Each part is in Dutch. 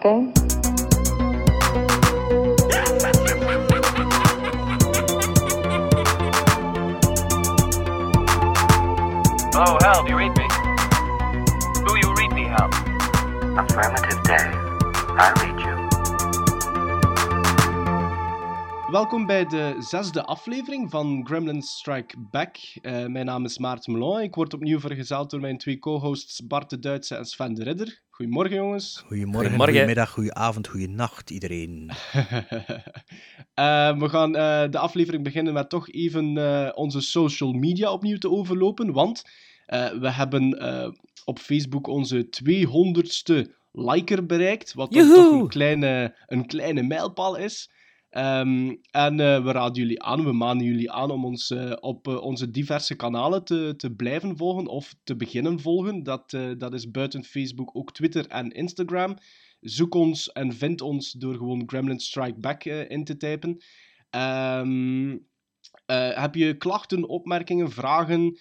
Do you read such Welkom bij de zesde aflevering van Gremlins Strike Back. Eh, mijn naam is Maarten Melon. Ik word opnieuw vergezeld door mijn twee co-hosts Bart de Duitse en Sven de Ridder. Goedemorgen, jongens. Goedemorgen, Goedemorgen. goedemiddag, goedenavond, goedenacht iedereen. Eh, we gaan eh, de aflevering beginnen met toch even eh, onze social media opnieuw te overlopen. Want eh, we hebben eh, op Facebook onze 200ste liker bereikt. Wat toch een kleine, een kleine mijlpaal is. Ehm, en eh, we raden jullie aan, we manen jullie aan om ons eh, op eh, onze diverse kanalen te, te blijven volgen of te beginnen volgen. Dat, dat is buiten Facebook ook Twitter en Instagram. Zoek ons en vind ons door gewoon Gremlin Strike Back in te typen. Ehm, eh, heb je klachten, opmerkingen, vragen?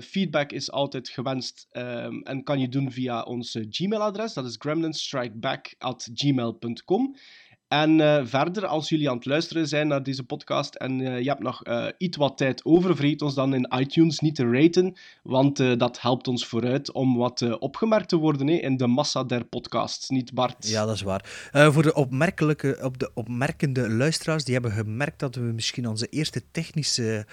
Feedback is altijd gewenst ehm, en kan je doen via ons eh, Gmail-adres. Dat is gremlinstrikeback.gmail.com. En eh, verder, als jullie aan het luisteren zijn naar deze podcast en eh, je hebt nog eh, iets wat tijd over, vergeet ons dan in iTunes niet te raten, want dat helpt ons vooruit om wat opgemerkt te worden in de massa der podcasts, niet Bart? Ja, dat is waar. Voor de, opmerkelijke, op de opmerkende luisteraars, die hebben gemerkt dat we misschien onze eerste technische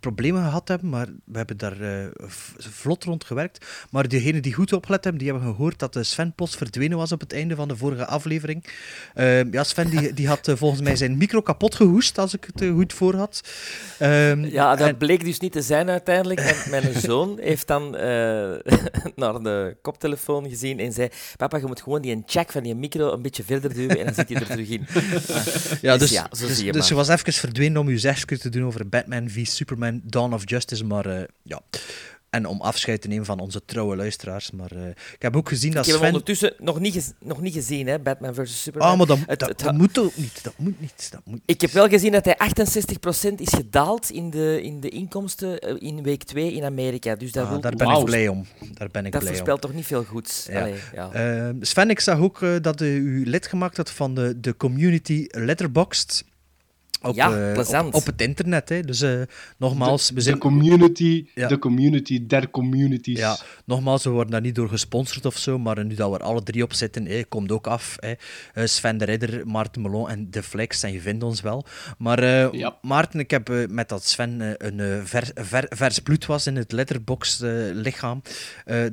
problemen gehad hebben, maar we hebben daar vlot rond gewerkt. Maar degenen die goed opgelet hebben, die hebben gehoord dat de Sven plots verdwenen was op het einde van de vorige aflevering. Eh, ja, Sven die, die had eh, volgens mij zijn micro kapot gehoest, als ik het eh, goed voor had. Ehm, Ja, dat en- bleek dus niet te zijn uiteindelijk. Want mijn zoon heeft dan eh, naar de koptelefoon gezien en zei: Papa, je moet gewoon die check van die micro een beetje verder duwen en dan zit hij er terug in. Ja, Dus dus, ja, zo dus, zie je dus je was even verdwenen om je zesje te doen over Batman v Superman Dawn of Justice, maar ja. En om afscheid te nemen van onze trouwe luisteraars. Maar eh, ik heb ook gezien dat Ik heb Sven... ondertussen nog niet, nog niet gezien, hè, Batman vs. Superman. Ah, maar dat, Het- dat, het- dat moet ook niet. Dat moet niet. Dat moet Ik heb wel gezien dat hij 68% is gedaald in de, in de inkomsten eh, in week 2 in Amerika. Dus dat, Ah, wil, daar ben ik blij om. Daar ben ik dat blij om. voorspelt toch niet veel goeds. Ja. Allee, ja. Eh, Sven, ik zag ook eh, dat u u lid gemaakt had van de, de community Letterboxd. Op, Ja, eh, plezant. op, op het internet. Hè. Dus eh, nogmaals, we de, zijn... de community, Ja. de community der communities. Ja, nogmaals, we worden daar niet door gesponsord of zo, maar nu dat we er alle drie op zitten, hè, komt ook af. Hè. Eh, Sven de Ridder, Maarten Melon en De Flex, en je vindt ons wel. Maar eh, Ja. Maarten, ik heb met dat Sven een eh, ver, ver- vers bloed was in het letterbox-lichaam,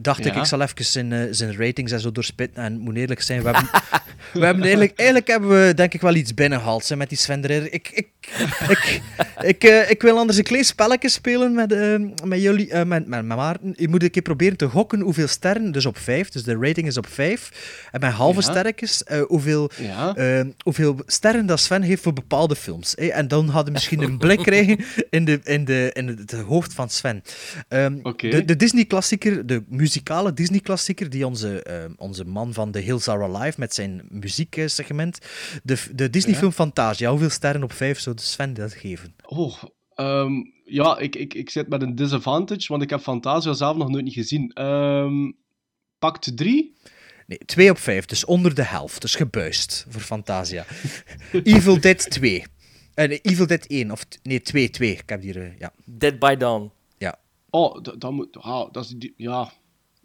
dacht ik, Ja. ik zal even zijn, eh, zijn ratings en zo doorspitten. En moet eerlijk zijn, we hebben, we hebben eigenlijk, eigenlijk hebben we denk ik wel iets binnengehaald hè, met die Sven de Ridder. Ik, ik, ik, ik, eh, ik wil anders een klein spelletje spelen met, eh, met jullie, eh, met, met, met Maarten. Je moet een keer proberen te gokken hoeveel sterren, dus op vijf, dus de rating is op vijf. En met halve Ja. sterretjes, hoeveel, Ja. hoeveel sterren dat Sven heeft voor bepaalde films. En dan hadden we misschien een blik krijgen in, de, in, de, in het hoofd van Sven. Ehm. De, de Disney-klassieker, de muzikale Disney-klassieker, die onze, onze man van The Hills Are Alive met zijn muzieksegment, de, de Disney-film Fantasia, hoeveel sterren op vijf zou de Sven dat geven? Oh, ehm, ja, ik, ik, ik zit met een disadvantage, want ik heb Fantasia zelf nog nooit niet gezien. Ehm pakt drie? Nee, 2 op 5, dus onder de helft. Dus gebuist voor Fantasia. Evil Dead 2. Eh, nee, Evil Dead 1, of nee, 2, 2. Ik heb hier, eh, ja. Dead by Dawn. Oh, dat, dat moet... ah, dat is die, ja.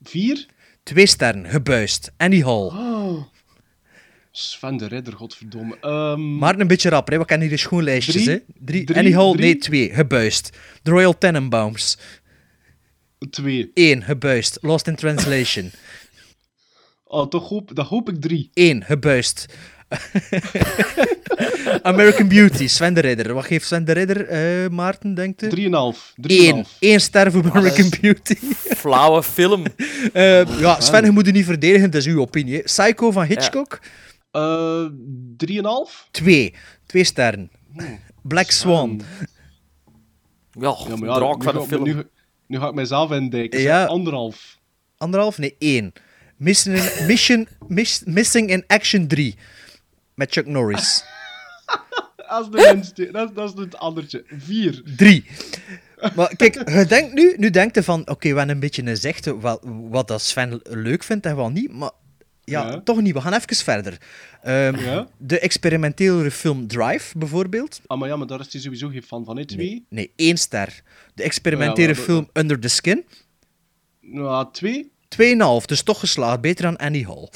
Vier? Twee sterren, gebuist. Annie Hall. Oh. Sven de Ridder, godverdomme. Ehm, Maar een beetje rapper, hè. we kennen hier de schoenlijstjes. Drie? Hè. Drie. Drie? Nee, 2, gebuist. The Royal Tenenbaums. Twee. 1, gebuist. Lost in Translation. Oh, toch hoop, dat hoop ik drie. 1, gebuist. American Beauty, Sven de Ridder. Wat geeft Sven de Ridder, eh, Maarten, denkt u? Drieënhalf. 1. Drieënhalf. 1 ster voor American Beauty. Flauwe film. Eh, ja, Sven, je moet je niet verdedigen, dat is uw opinie. Psycho van Hitchcock, drieënhalf? 2. 2 sterren. Black Swan. Ja, Ja, maar ja, draak nu van ga- een film. Nu, nu ga ik mijzelf indijken. Ja. Ja. Anderhalf. Anderhalf? Nee, 1. Mission, in, Mission Miss- Missing in Action 3. Met Chuck Norris. Dat is de minste. Dat, is- dat is het andertje. Vier. 3. Maar kijk, je denkt nu, nu denkt je van, oké, we hebben een beetje een zicht wat, wat dat Sven leuk vindt en wat niet, maar ja, Ja. toch niet. We gaan even verder. Ehm, Ja? De experimentele film Drive, bijvoorbeeld. Ah, maar ja, maar daar is hij sowieso geen fan van, hè, twee? Nee, nee één ster. De experimentele Ja, film Under the Skin, Nou, twee? 2,5. Dus toch geslaagd. Beter dan Annie Hall.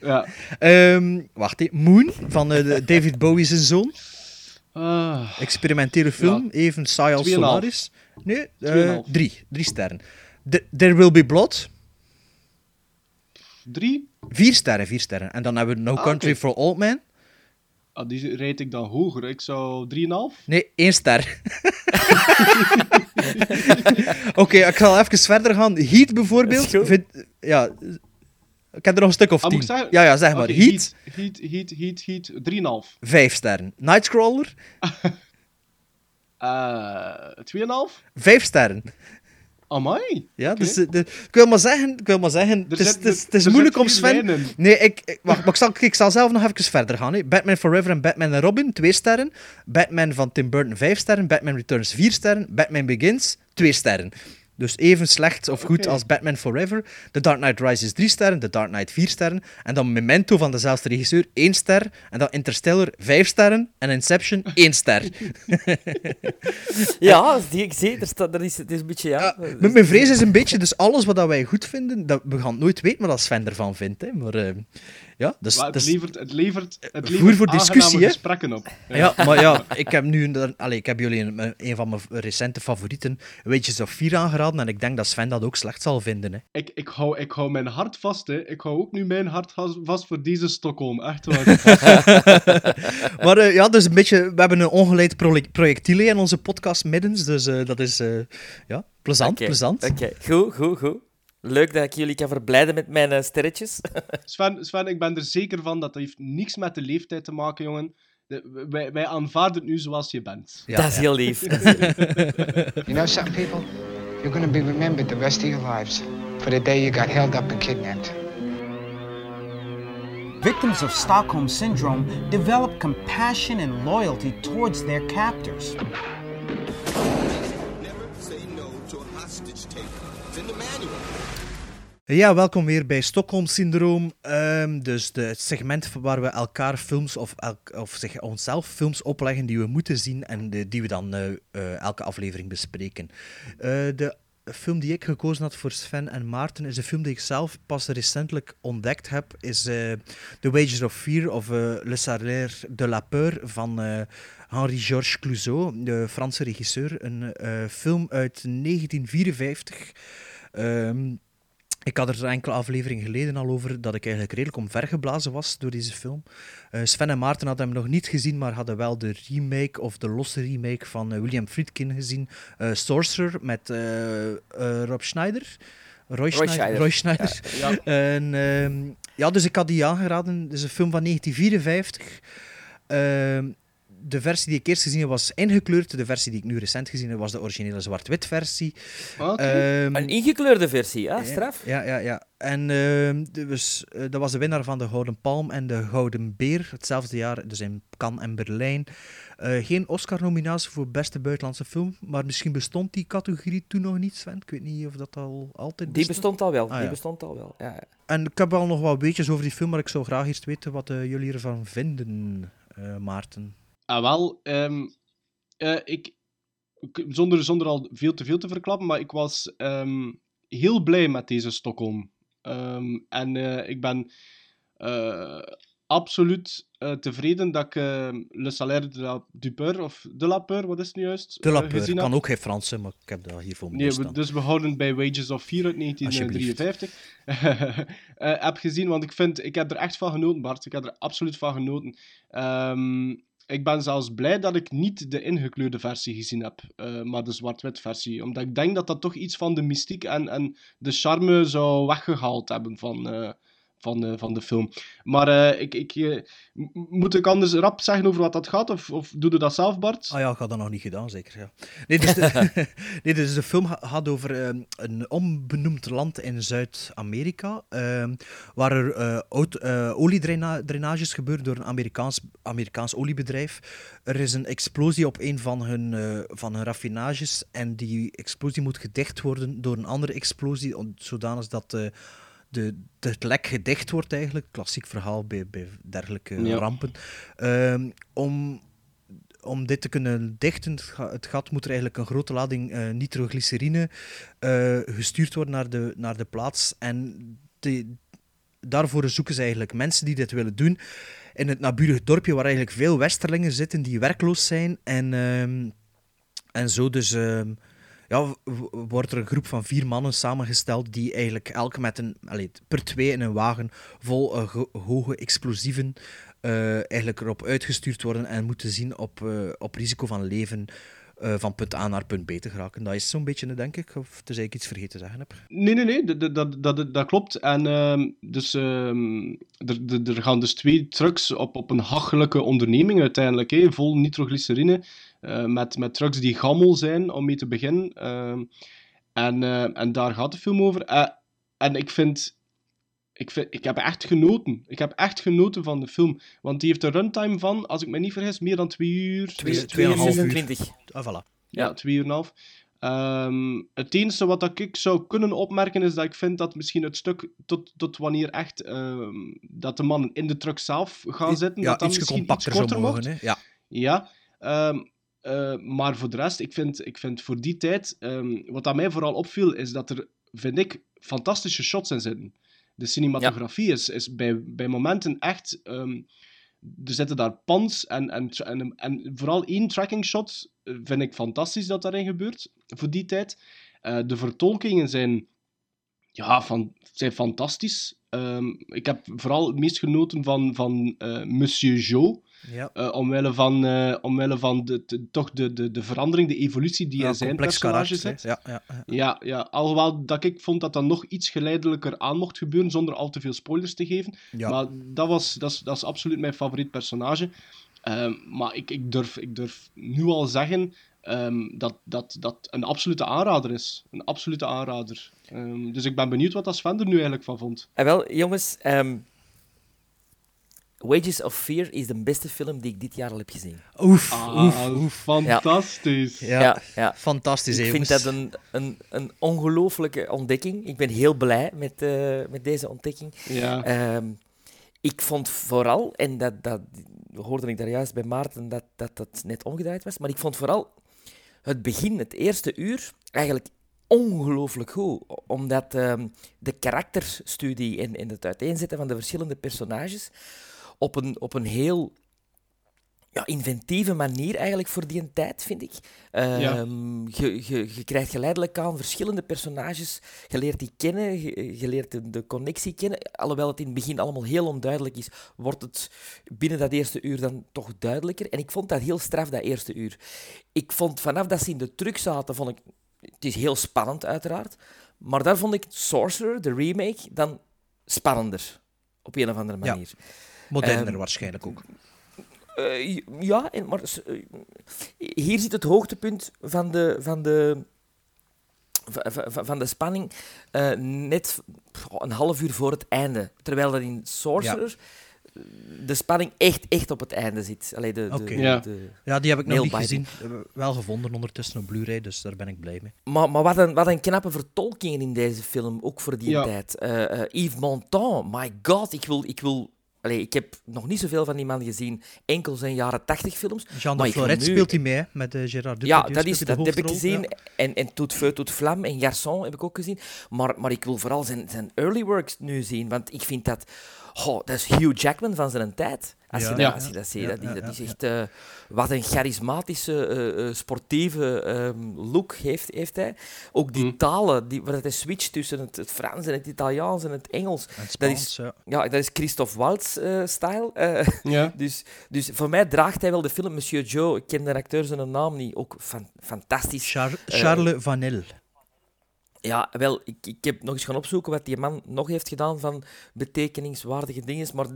Ja. Ehm, wacht. Moon van eh, David Bowie's zoon. Ah, Experimentele film, even saai als 2,5. Solaris. Nee, eh, 2,5. drie. Drie sterren. The- There Will Be Blood, drie? Vier sterren, vier sterren. En dan hebben we No Ah, Country for Old Men. Ah, die rijd ik dan hoger. Ik zou 3,5. Nee, één ster. Oké, ik zal even verder gaan. Heat bijvoorbeeld. Vind, ja, ik heb er nog een stuk of Ah, tien. moet ik zeggen? Ja, ja, zeg maar. Heat, Heat, Heat, Heat, Heat, 3,5. vijf sterren. Nightcrawler, Eh 2,5? vijf sterren. Amai. Ja, Oké. dus, eh, de- ik wil maar zeggen, ik wil maar zeggen het is, moeilijk om Sven... lijn in. Nee, ik, ik, wacht, maar ik zal, ik zal zelf nog even verder gaan. Hè. Batman Forever en Batman en Robin, twee sterren. Batman van Tim Burton, vijf sterren. Batman Returns, vier sterren. Batman Begins, twee sterren. Dus even slecht of goed als Batman Forever. The Dark Knight Rises, drie sterren. The Dark Knight, vier sterren. En dan Memento van dezelfde regisseur, één ster. En dan Interstellar, vijf sterren. En Inception, één ster. Ja, die, ik zie, er staat, er is, het is een beetje, ja... Ja, mijn, mijn vrees is een beetje, dus alles wat dat wij goed vinden, dat, we gaan het nooit weten wat Sven ervan vindt. Hè. Maar eh, ja, dus, Maar het, dus- levert, het levert, het Voer levert voor discussie, gesprekken op. Ja, maar ja, ik heb nu een- allee, ik heb jullie een, een van mijn recente favorieten, Wages of Fear, aangeraden. En ik denk dat Sven dat ook slecht zal vinden. Hè. Ik, ik, hou, ik hou mijn hart vast, hè. Ik hou ook nu mijn hart vas- vast voor deze Stockholm. Echt waar. Maar eh, ja, dus een beetje, we hebben een ongeleid pro- projectiel in onze podcast middens. Dus eh, dat is eh, ja, plezant, plezant. Oké, goed, goed, goed. Leuk dat ik jullie kan verblijden met mijn eh, sterretjes. Sven, Sven, ik ben er zeker van dat dat heeft niks met de leeftijd te maken, jongen. De- wij, wij aanvaarden het nu zoals je bent. Ja, dat is ja. heel lief. You know something, people? You're gonna be remembered the rest of your lives for the day you got held up and kidnapped. Victims of Stockholm Syndrome develop compassion and loyalty towards their captors. Ja, welkom weer bij Stockholm Syndroom. Ehm, dus de, het segment waar we elkaar films of, of zeg, onszelf films opleggen die we moeten zien en die we dan eh, eh, elke aflevering bespreken. Eh, de film die ik gekozen had voor Sven en Maarten is een film die ik zelf pas recentelijk ontdekt heb. Is The Wages of Fear of Le Salaire de la Peur van Henri-Georges Clouzot, de Franse regisseur. Een film uit 1954. Ehm, ik had er enkele afleveringen geleden al over dat ik eigenlijk redelijk omvergeblazen was door deze film. Eh, Sven en Maarten hadden hem nog niet gezien, maar hadden wel de remake of de losse remake van eh, William Friedkin gezien. Eh, Sorcerer met Rob Schneider. Roy, Schneider. Schneider. Roy Schneider. Ja. En, ehm, ja, dus ik had die aangeraden. Het is een film van 1954. De versie die ik eerst gezien heb was ingekleurd. De versie die ik nu recent gezien heb was de originele zwart-wit versie. Oké. Ehm, Een ingekleurde versie, hè? Straf. ja, ja, ja. En ehm, dus, dat was de winnaar van de Gouden Palm en de Gouden Beer. Hetzelfde jaar, dus in Cannes en Berlijn. Eh, geen Oscar-nominatie voor beste buitenlandse film, maar misschien bestond die categorie toen nog niet, Sven. Ik weet niet of dat al altijd Die bestond al wel. Ah, die ja. bestond al wel. Ja, ja. En ik heb wel nog wat weetjes over die film, maar ik zou graag eerst weten wat eh, jullie ervan vinden, eh, Maarten. Ah, wel, ehm, eh, ik, zonder, zonder al veel te veel te verklappen, maar ik was ehm, heel blij met deze Stockholm. Ehm, en eh, ik ben eh, absoluut tevreden dat ik Le Salaire de la Dupeur, of de la Peur, wat is het nu juist, De La Peur. kan ook geen Frans zijn, maar ik heb dat hier voor me Nee, we- dus we houden bij Wages of Fear uit 1953. Eh, heb gezien, want ik vind, ik heb er echt van genoten, Bart. Ik heb er absoluut van genoten. Ehm, ik ben zelfs blij dat ik niet de ingekleurde versie gezien heb, eh, maar de zwart-wit versie. Omdat ik denk dat dat toch iets van de mystiek en, en de charme zou weggehaald hebben van, eh, van, de, van de film. Maar eh, ik, ik, eh, moet ik anders rap zeggen over wat dat gaat? Of, of doe je dat zelf, Bart? Ah ja, ik had dat nog niet gedaan, zeker. Ja. Nee, dus de, nee, dus de film ga- gaat over ehm, een onbenoemd land in Zuid-Amerika, ehm, waar er eh, eh, oliedrainages gebeuren door een Amerikaans, Amerikaans oliebedrijf. Er is een explosie op een van hun, eh, van hun raffinages en die explosie moet gedicht worden door een andere explosie, zodanig dat eh, de, de, het lek gedicht wordt eigenlijk. Klassiek verhaal bij, bij dergelijke Ja. rampen. Ehm, om om dit te kunnen dichten, het ga- het gat, moet er eigenlijk een grote lading eh, nitroglycerine eh, gestuurd worden naar de, naar de plaats. En daarvoor zoeken ze eigenlijk mensen die dit willen doen. In het naburige dorpje waar eigenlijk veel westerlingen zitten die werkloos zijn. En, ehm, en zo dus ehm, ja, wordt er een groep van vier mannen samengesteld die eigenlijk elk met een, allee, per twee in een wagen vol eh, ge- hoge explosieven eh, eigenlijk erop uitgestuurd worden en moeten zien op, eh, op risico van leven van punt A naar punt B te geraken. Dat is zo'n beetje, denk ik. Of tenzij ik iets vergeten te zeggen heb. Nee, nee, nee, dat, dat, dat, klopt. En ehm, dus, ehm, er, gaan dus twee trucks op, op een hachelijke onderneming uiteindelijk, vol nitroglycerine, met, met trucks die gammel zijn, om mee te beginnen. Ehm, en, eh, en daar gaat de film over. Eh, en ik vind, ik vind... Ik heb echt genoten. Ik heb echt genoten van de film. Want die heeft een runtime van, als ik me niet vergis, meer dan twee uur... Twee- twee- tweeënhalf uur. 26. Ah, voilà. ja, twee uur en een half. Ehm, het enige wat dat ik zou kunnen opmerken is dat ik vind dat misschien het stuk tot, tot wanneer echt ehm, dat de mannen in de truck zelf gaan zitten, ja, dat dat iets misschien compacter iets korter mogen. mocht. Hè? Ja. Ja, ehm, eh, maar voor de rest, ik vind, ik vind voor die tijd, ehm, wat aan mij vooral opviel, is dat er, vind ik, fantastische shots in zitten. De cinematografie is, is bij, bij momenten echt... ehm, er zitten daar pans en, en, en, en vooral één tracking shot eh, vind ik fantastisch dat daarin gebeurt, voor die tijd. Eh, de vertolkingen zijn, ja, van, zijn fantastisch. Ehm, ik heb vooral het meest genoten van, van Monsieur Joe. Ja. Eh, omwille van, eh, omwille van de, de- toch de, de, de verandering, de evolutie die Ja, in zijn complex personage zit. hè. Ja, ja, ja. Ja, ja, alhoewel dat ik vond dat dat nog iets geleidelijker aan mocht gebeuren, zonder al te veel spoilers te geven. Ja. Maar dat, was, dat, is, dat is absoluut mijn favoriet personage. Ehm, maar ik, ik, durf, ik durf nu al zeggen ehm, dat, dat dat een absolute aanrader is. Een absolute aanrader. Ehm, dus ik ben benieuwd wat dat Sven er nu eigenlijk van vond. En wel, jongens, ehm, Wages of Fear is de beste film die ik dit jaar al heb gezien. Oef, Ah, oef, oef. fantastisch. Ja, Ja, ja. fantastisch. Ik vind dat een, een, een ongelooflijke ontdekking. Ik ben heel blij met, eh, met deze ontdekking. Ja. Ehm, ik vond vooral, en dat, dat hoorde ik daar juist bij Maarten, dat, dat dat net omgedraaid was, maar ik vond vooral het begin, het eerste uur, eigenlijk ongelooflijk goed. Omdat ehm, de karakterstudie en, en het uiteenzetten van de verschillende personages op een, op een heel ja, inventieve manier eigenlijk voor die tijd, vind ik. Ehm, je, je, je krijgt geleidelijk aan verschillende personages. Je leert die kennen, je, je leert de, de connectie kennen. Alhoewel het in het begin allemaal heel onduidelijk is, wordt het binnen dat eerste uur dan toch duidelijker. En ik vond dat heel straf, dat eerste uur. Ik vond vanaf dat ze in de truck zaten, vond ik... Het is heel spannend, uiteraard. Maar daar vond ik Sorcerer, de remake, dan spannender. Op een of andere Ja. Moderner Ehm, waarschijnlijk ook. Eh, ja, en, maar eh, hier zit het hoogtepunt van de, van de, va- va- va- van de spanning eh, net een half uur voor het einde. Terwijl dat in Sorcerer de spanning echt, echt op het einde zit. Allee, de, Ja. de- Ja, die heb ik nog niet gezien. Wel gevonden ondertussen op Blu-ray, dus daar ben ik blij mee. Maar, maar wat, een, wat een knappe vertolkingen in deze film, ook voor die Ja. tijd. Eh, eh, Yves Montand, my god, ik wil... Ik wil Allee, ik heb nog niet zoveel van die man gezien, enkel zijn jaren tachtig films. Jean Maar de Floret nu- speelt hij mee, met eh, Gerard Ja, Depardieu dat, is, dat heb ik gezien. En, en Tout Feu, Tout Flamme en Garçon heb ik ook gezien. Maar, maar ik wil vooral zijn, zijn early works nu zien. Want ik vind dat... Oh, dat is Hugh Jackman van zijn tijd. Als, Ja, je, dat, ja. als je dat ziet. Ja, dat, is- dat is echt... eh, wat een charismatische, eh, eh, sportieve ehm, look heeft, heeft hij. Ook die Mm. talen, die, waar hij switcht tussen het, het Frans en het Italiaans en het Engels. Dat is- ja. Ja, dat is Christophe Waltz-style. Ja. Dus, dus voor mij draagt hij wel de film Monsieur Joe. Ik ken de acteur zijn naam niet. Ook fan, fantastisch. Char- Eh, Charles Vanel. Ja, wel, ik, ik heb nog eens gaan opzoeken wat die man nog heeft gedaan van betekeniswaardige dingen, maar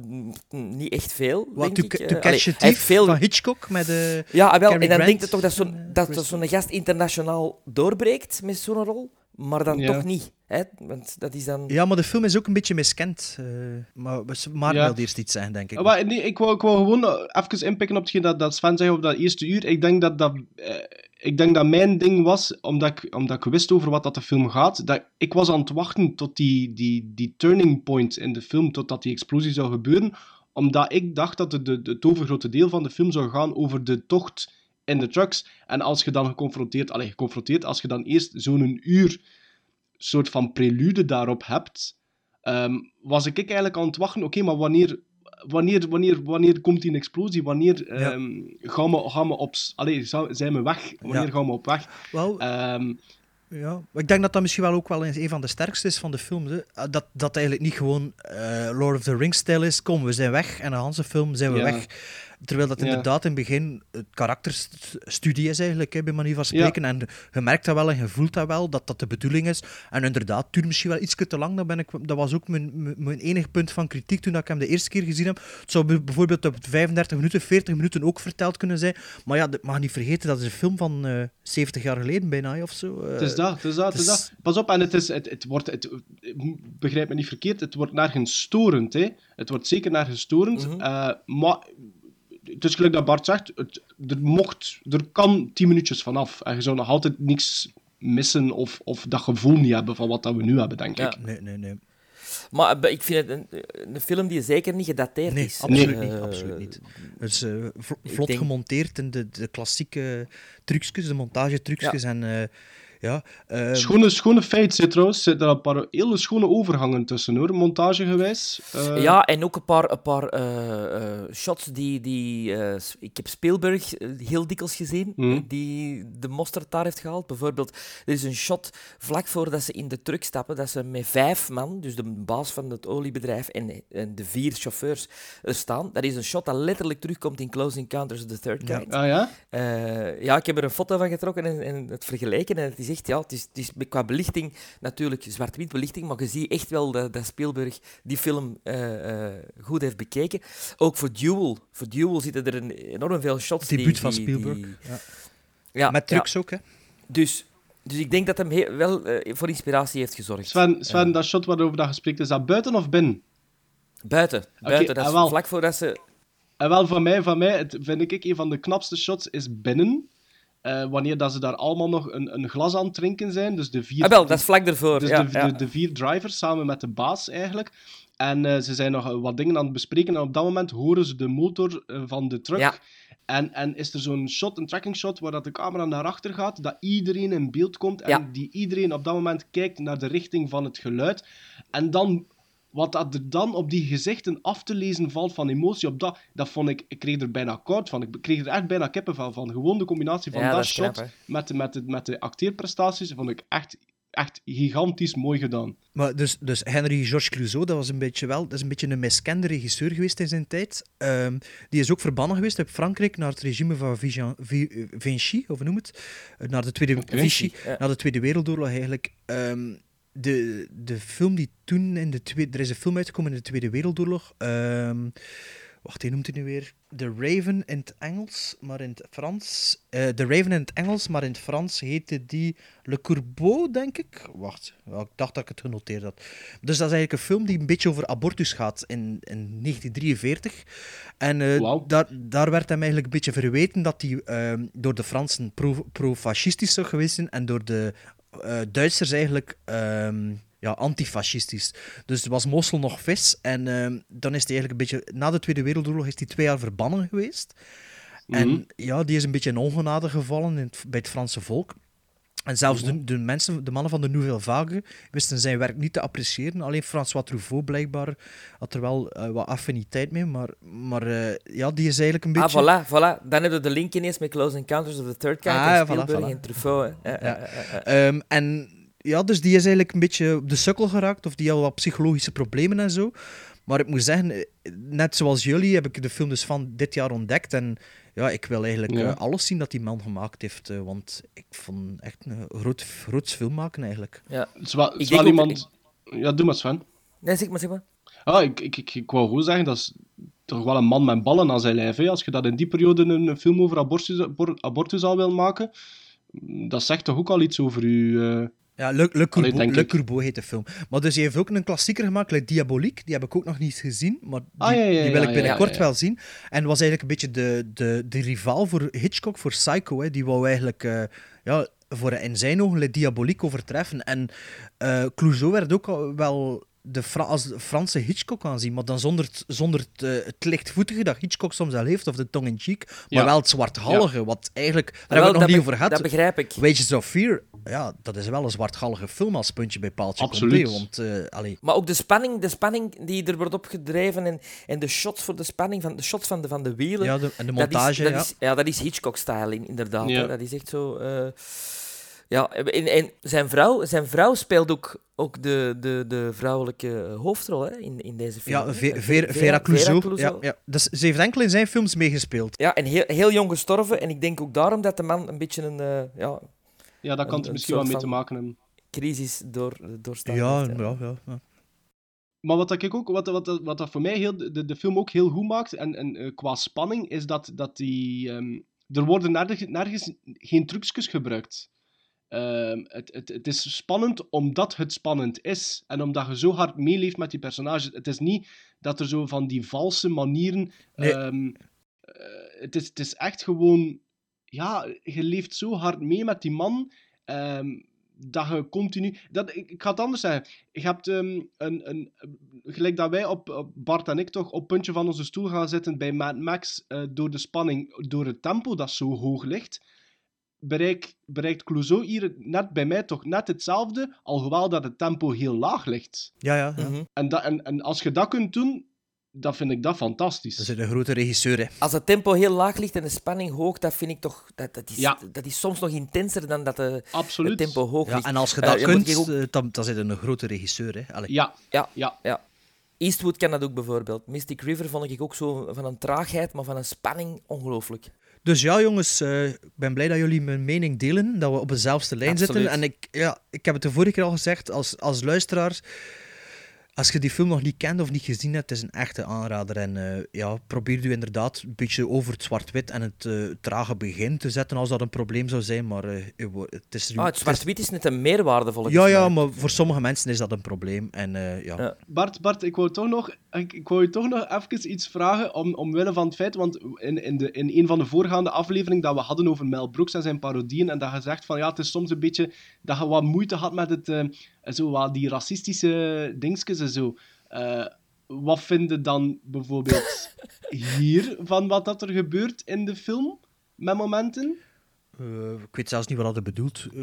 niet echt veel, Wat, denk to, ik. to Eh, Catch allee, a hij heeft Thief veel... van Hitchcock met de... Ja, ah, wel, Cary en dan Grant denk je toch dat zo'n eh, dat zo'n gast internationaal doorbreekt met zo'n rol, maar dan Ja. toch niet. Hè? Want dat is dan... Ja, maar de film is ook een beetje miskend. eh, maar maar Ja. wilde eerst iets zeggen, denk ik. Maar nee, ik, wou, ik wou gewoon even inpikken op hetgeen dat, dat Sven zei over dat eerste uur. Ik denk dat, dat, eh, ik denk dat mijn ding was, omdat ik, omdat ik wist over wat dat de film gaat, dat ik was aan het wachten tot die, die, die turning point in de film, totdat die explosie zou gebeuren, omdat ik dacht dat de, de, het overgrote deel van de film zou gaan over de tocht in de trucks. En als je dan geconfronteerd, allez, geconfronteerd, als je dan eerst zo'n uur soort van prelude daarop hebt, ehm, was ik eigenlijk aan het wachten, oké, maar wanneer, wanneer, wanneer, wanneer komt die explosie? Wanneer ehm, gaan, we, gaan we op... Allee, zijn we weg? Wanneer Ja. gaan we op weg? Wel, Ehm, Ja, ik denk dat dat misschien wel ook wel eens een van de sterkste is van de film. Hè. Ah, Dat, dat eigenlijk niet gewoon eh, Lord of the Rings stijl is. Kom, we zijn weg en een hele film zijn we Ja. weg. Terwijl dat inderdaad in het begin het karakterstudie is eigenlijk, hè, bij manier van spreken. En je merkt dat wel en je voelt dat wel, dat dat de bedoeling is. En inderdaad, het duurt misschien wel iets te lang. Dat, ben ik, dat was ook mijn, mijn, mijn enig punt van kritiek toen ik hem de eerste keer gezien heb. Het zou bij- bijvoorbeeld op 35 minuten, 40 minuten ook verteld kunnen zijn. Maar ja, dat mag niet vergeten, dat is een film van eh 70 jaar geleden bijna, of zo. Eh, het is dat, het is dat, het is is- dat. Pas op, en het, is, het, het wordt... Het, begrijp me niet verkeerd, het wordt nergens storend, hè. Het wordt zeker nergens storend. Mhm. eh, maar... Het is gelijk dat Bart zegt, het, er, mocht, er kan 10 minuutjes vanaf. En je zou nog altijd niks missen of, of dat gevoel niet hebben van wat dat we nu hebben, denk Ja. ik. Nee, nee, nee. Maar eh, ik vind het een, een film die zeker niet gedateerd Nee, is. absoluut Eh, niet. Absoluut niet. Het is eh, vlot denk- gemonteerd in de, de klassieke trucjes, de montagetrucjes. En eh, ja, eh, Schone, schone feit zit trouwens, zitten er een paar hele schone overgangen tussen hoor, montagegewijs. Eh, Ja, en ook een paar, een paar eh, eh, shots die... die eh, ik heb Spielberg heel dikwijls gezien, eh, die de mosterd daar heeft gehaald. Bijvoorbeeld, er is een shot vlak voordat ze in de truck stappen, dat ze met vijf man, dus de baas van het oliebedrijf en, en de vier chauffeurs er staan. Dat is een shot dat letterlijk terugkomt in Close Encounters of the Third Ja. Kind. Ah ja? Eh, ja, ik heb er een foto van getrokken en, en het vergeleken. En het is ja, het is, het is qua belichting natuurlijk zwart-wit belichting, maar je ziet echt wel dat, dat Spielberg die film eh, eh, goed heeft bekeken. Ook voor Duel. Voor Duel zitten er een, enorm veel shots. debuut die, van Spielberg. die- ja. ja, Met ja. trucs ook, hè. Dus, dus ik denk dat hem he- wel eh, voor inspiratie heeft gezorgd. Sven, Sven dat shot waarover dat gesprek is dat buiten of binnen? Buiten. buiten dat is wel. vlak voordat ze... En wel, van mij, van mij het, vind ik een van de knapste shots is binnen. Eh, wanneer dat ze daar allemaal nog een, een glas aan het drinken zijn. Dus de vier, Ah, wel, dat is vlak ervoor. dus ja, de, ja. de, de vier drivers samen met de baas eigenlijk. En eh, ze zijn nog eh, wat dingen aan het bespreken. En op dat moment horen ze de motor van de truck. Ja. En, en is er zo'n shot, een tracking shot, waar dat de camera naar achter gaat, dat iedereen in beeld komt en die iedereen op dat moment kijkt naar de richting van het geluid. En dan, wat dat er dan op die gezichten af te lezen valt van emotie, op dat, dat vond ik, ik kreeg er bijna koud van. Ik kreeg er echt bijna kippenvel van. Gewoon de combinatie van Ja, dat, dat shot knap, met, de, met, de, met de acteerprestaties, vond ik echt, echt gigantisch mooi gedaan. Maar dus, dus Henry Georges Clouseau, dat was een beetje wel, dat is een beetje een miskende regisseur geweest in zijn tijd. Ehm, die is ook verbannen geweest uit Frankrijk naar het regime van Vigan- Vi- eh, Vichy, of hoe noem het? Eh, Naar de Tweede, Oké. Vichy, Ja. naar de Tweede Wereldoorlog eigenlijk. Ehm, de, de film die toen in de tweede... Er is een film uitgekomen in de Tweede Wereldoorlog. Ehm, wacht, hoe noemt hij nu weer? The Raven in het Engels, maar in het Frans... eh The Raven in het Engels, maar in het Frans heette die Le Corbeau, denk ik. Wacht, ik dacht dat ik het genoteerd had. Dus dat is eigenlijk een film die een beetje over abortus gaat in, in 1943. En eh, daar, daar werd hem eigenlijk een beetje verweten dat hij ehm, door de Fransen pro- pro-fascistisch zou geweest zijn en door de eh, Duitsers eigenlijk ehm, ja, antifascistisch. Dus was Mossel nog vis. En ehm, dan is hij eigenlijk een beetje... Na de Tweede Wereldoorlog is hij twee jaar verbannen geweest. Mhm. En ja, die is een beetje in ongenade gevallen in het- bij het Franse volk. En zelfs de, de, mensen, de mannen van de Nouvelle Vague wisten zijn werk niet te appreciëren. Alleen François Truffaut blijkbaar had er wel eh, wat affiniteit mee. Maar, maar eh, ja, die is eigenlijk een beetje... Ah, voilà, voilà. Dan hebben we de link ineens met Close Encounters of the Third Kind Ah, en voilà, voilà. en Truffaut. hè. Ja. Ehm, en ja, dus die is eigenlijk een beetje op de sukkel geraakt, of die had wat psychologische problemen en zo. Maar ik moet zeggen, eh, net zoals jullie heb ik de film dus van dit jaar ontdekt. En ja, ik wil eigenlijk Ja. eh, alles zien dat die man gemaakt heeft. eh, want ik vond echt een groot, groots film maken eigenlijk. Ja. Wel ook- iemand... Ja, doe maar Sven. Nee, zeg maar, zeg maar. Ah, ik, ik, ik, ik wou gewoon zeggen, dat is toch wel een man met ballen aan zijn lijf. Hè? Als je dat in die periode een, een film over abortus, abor- abortus al wil maken, dat zegt toch ook al iets over eh. Ja, Le. Courbeau heet de film. Maar dus hij heeft ook een klassieker gemaakt, like Diabolique. Die heb ik ook nog niet gezien, maar die, Ah, ja, ja, die wil ik binnenkort wel zien. En was eigenlijk een beetje de, de, de rivaal voor Hitchcock, voor Psycho. Hè. Die wou eigenlijk eh, ja, voor in zijn ogen Le Diabolique overtreffen. En Clouseau werd ook wel de Fra als de Franse Hitchcock aanzien, maar dan zonder, het- zonder het, eh, het lichtvoetige dat Hitchcock soms wel heeft, of de tong-in-cheek, maar Ja. wel het zwartgallige, wat eigenlijk... Daar hebben we het nog niet over gehad. Dat begrijp ik. Wages of Fear, ja, dat is wel een zwartgallige film als puntje bij paaltje Absoluut. komt. Want, eh, allee, Maar ook de spanning, de spanning die er wordt opgedreven en, en de shots voor de spanning, van, de shots van de, van de wielen. ja, de, en de dat is- montage, dat ja. is, ja, dat is Hitchcock-style, in- inderdaad. Hè. Dat is echt zo... eh, ja, en, en zijn, vrouw, zijn vrouw speelt ook, ook de, de, de vrouwelijke hoofdrol hè, in, in deze film. Ja, Vera, Vera Clouseau. Ja, Clouseau. ja. Dus ze heeft enkel in zijn films meegespeeld. Ja, en heel, heel jong gestorven. En ik denk ook daarom dat de man een beetje een eh, ja, Ja, daar kan Een- een misschien wel mee te maken hebben. crisis door, doorstaan. Ja, heeft, ja, ja, ja. Maar wat, dat ik ook, wat, wat, wat dat voor mij heel, de, de film ook heel goed maakt, en, en eh, qua spanning, is dat, dat die... ehm, er worden nergens, nergens geen trucjes gebruikt. Ehm, het, het, het is spannend omdat het spannend is. En omdat je zo hard meeleeft met die personages. Het is niet dat er zo van die valse manieren... Nee. ehm, eh, het, is, het is echt gewoon... Ja, je leeft zo hard mee met die man... ehm, dat je continu... Dat, ik, ik ga het anders zeggen. Je hebt een, een... Gelijk dat wij op, op... Bart en ik toch op het puntje van onze stoel gaan zitten bij Mad Max eh, door de spanning, door het tempo dat zo hoog ligt bereik, bereikt Clouseau hier net bij mij toch net hetzelfde, alhoewel dat het tempo heel laag ligt. Ja, ja, ja. Mhm. En, dat, en, en als je dat kunt doen, dan vind ik dat fantastisch. Dat is een grote regisseur, hè. Als het tempo heel laag ligt en de spanning hoog, dat vind ik toch... Dat, dat, is, Ja. dat is soms nog intenser dan dat de, Absoluut. het tempo hoog Ja, ligt. en als je Eh, dat kunt, ook- eh, dan, dan zit je een grote regisseur, hè. Allee. Ja, Ja, ja. ja. Eastwood kan dat ook bijvoorbeeld. Mystic River vond ik ook zo van een traagheid, maar van een spanning ongelooflijk. Dus ja, jongens, eh, ik ben blij dat jullie mijn mening delen, dat we op dezelfde lijn Absoluut. zitten. En ik, ja, ik heb het de vorige keer al gezegd, als, als luisteraar, als je die film nog niet kent of niet gezien hebt, het is een echte aanrader. En eh, ja, probeer u inderdaad een beetje over het zwart-wit en het eh, trage begin te zetten als dat een probleem zou zijn. Maar eh, het is... Ah, het zwart-wit is net een meerwaarde volgens Ja, mij. ja, maar voor sommige mensen is dat een probleem. En eh, ja. Ja. Bart, Bart ik, wou toch nog, ik, ik wou je toch nog even iets vragen, om, omwille van het feit, want in, in, de, in een van de voorgaande afleveringen dat we hadden over Mel Brooks en zijn parodieën, en dat je zegt van ja, het is soms een beetje dat je wat moeite had met het, zo wat die racistische dingetjes en zo. Eh, wat vind je dan bijvoorbeeld hier van wat dat er gebeurt in de film, met momenten? Eh, ik weet zelfs niet wat dat bedoelt. Eh,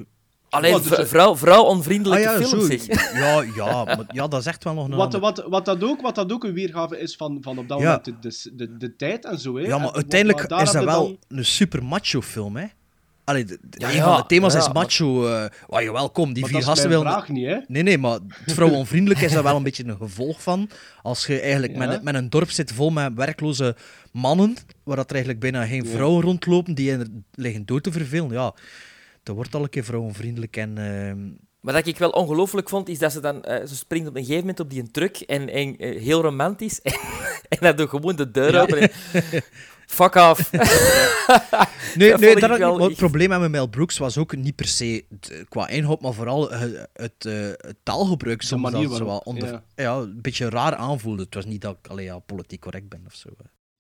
Alleen Wat, dus, v- eh, vrouw, vrouw-onvriendelijke ah ja, films, zo. zeg. Ja, ja, maar, ja, dat is echt wel nog een Wat, ander- wat, wat, dat ook, wat dat ook een weergave is van, van op dat Ja. moment de, de, de, de tijd en zo. Hè. Ja, maar En uiteindelijk wat- is dat wel dan- een super macho film, hè? Allee, de, de- Ja, een ja, van de thema's ja, is maar- macho. eh waar je welkom, die Maar vier dat is gasten mijn willen. vraag niet, hè. Nee, nee, maar het vrouwonvriendelijk is daar wel een beetje een gevolg van. Als je eigenlijk Ja. met, met een dorp zit vol met werkloze mannen, waar dat er eigenlijk bijna geen Ja. vrouwen rondlopen, die er liggen dood te vervelen, ja, dat wordt al een keer vrouwonvriendelijk. En, ehm, Maar dat ik wel ongelooflijk vond, is dat ze dan... eh, ze springt op een gegeven moment op die een truck en, en eh, heel romantisch. En, dat doet gewoon de deur open en... Fuck off. Nee, Dat nee dat ik had wel niet, maar het probleem met Mel Brooks was ook niet per se het, qua inhoud, maar vooral eh, het, eh, het taalgebruik. Soms manier dat waarop, onder, ja. ja. een beetje raar aanvoelde. Het was niet dat ik alleen ja, politiek correct ben of zo.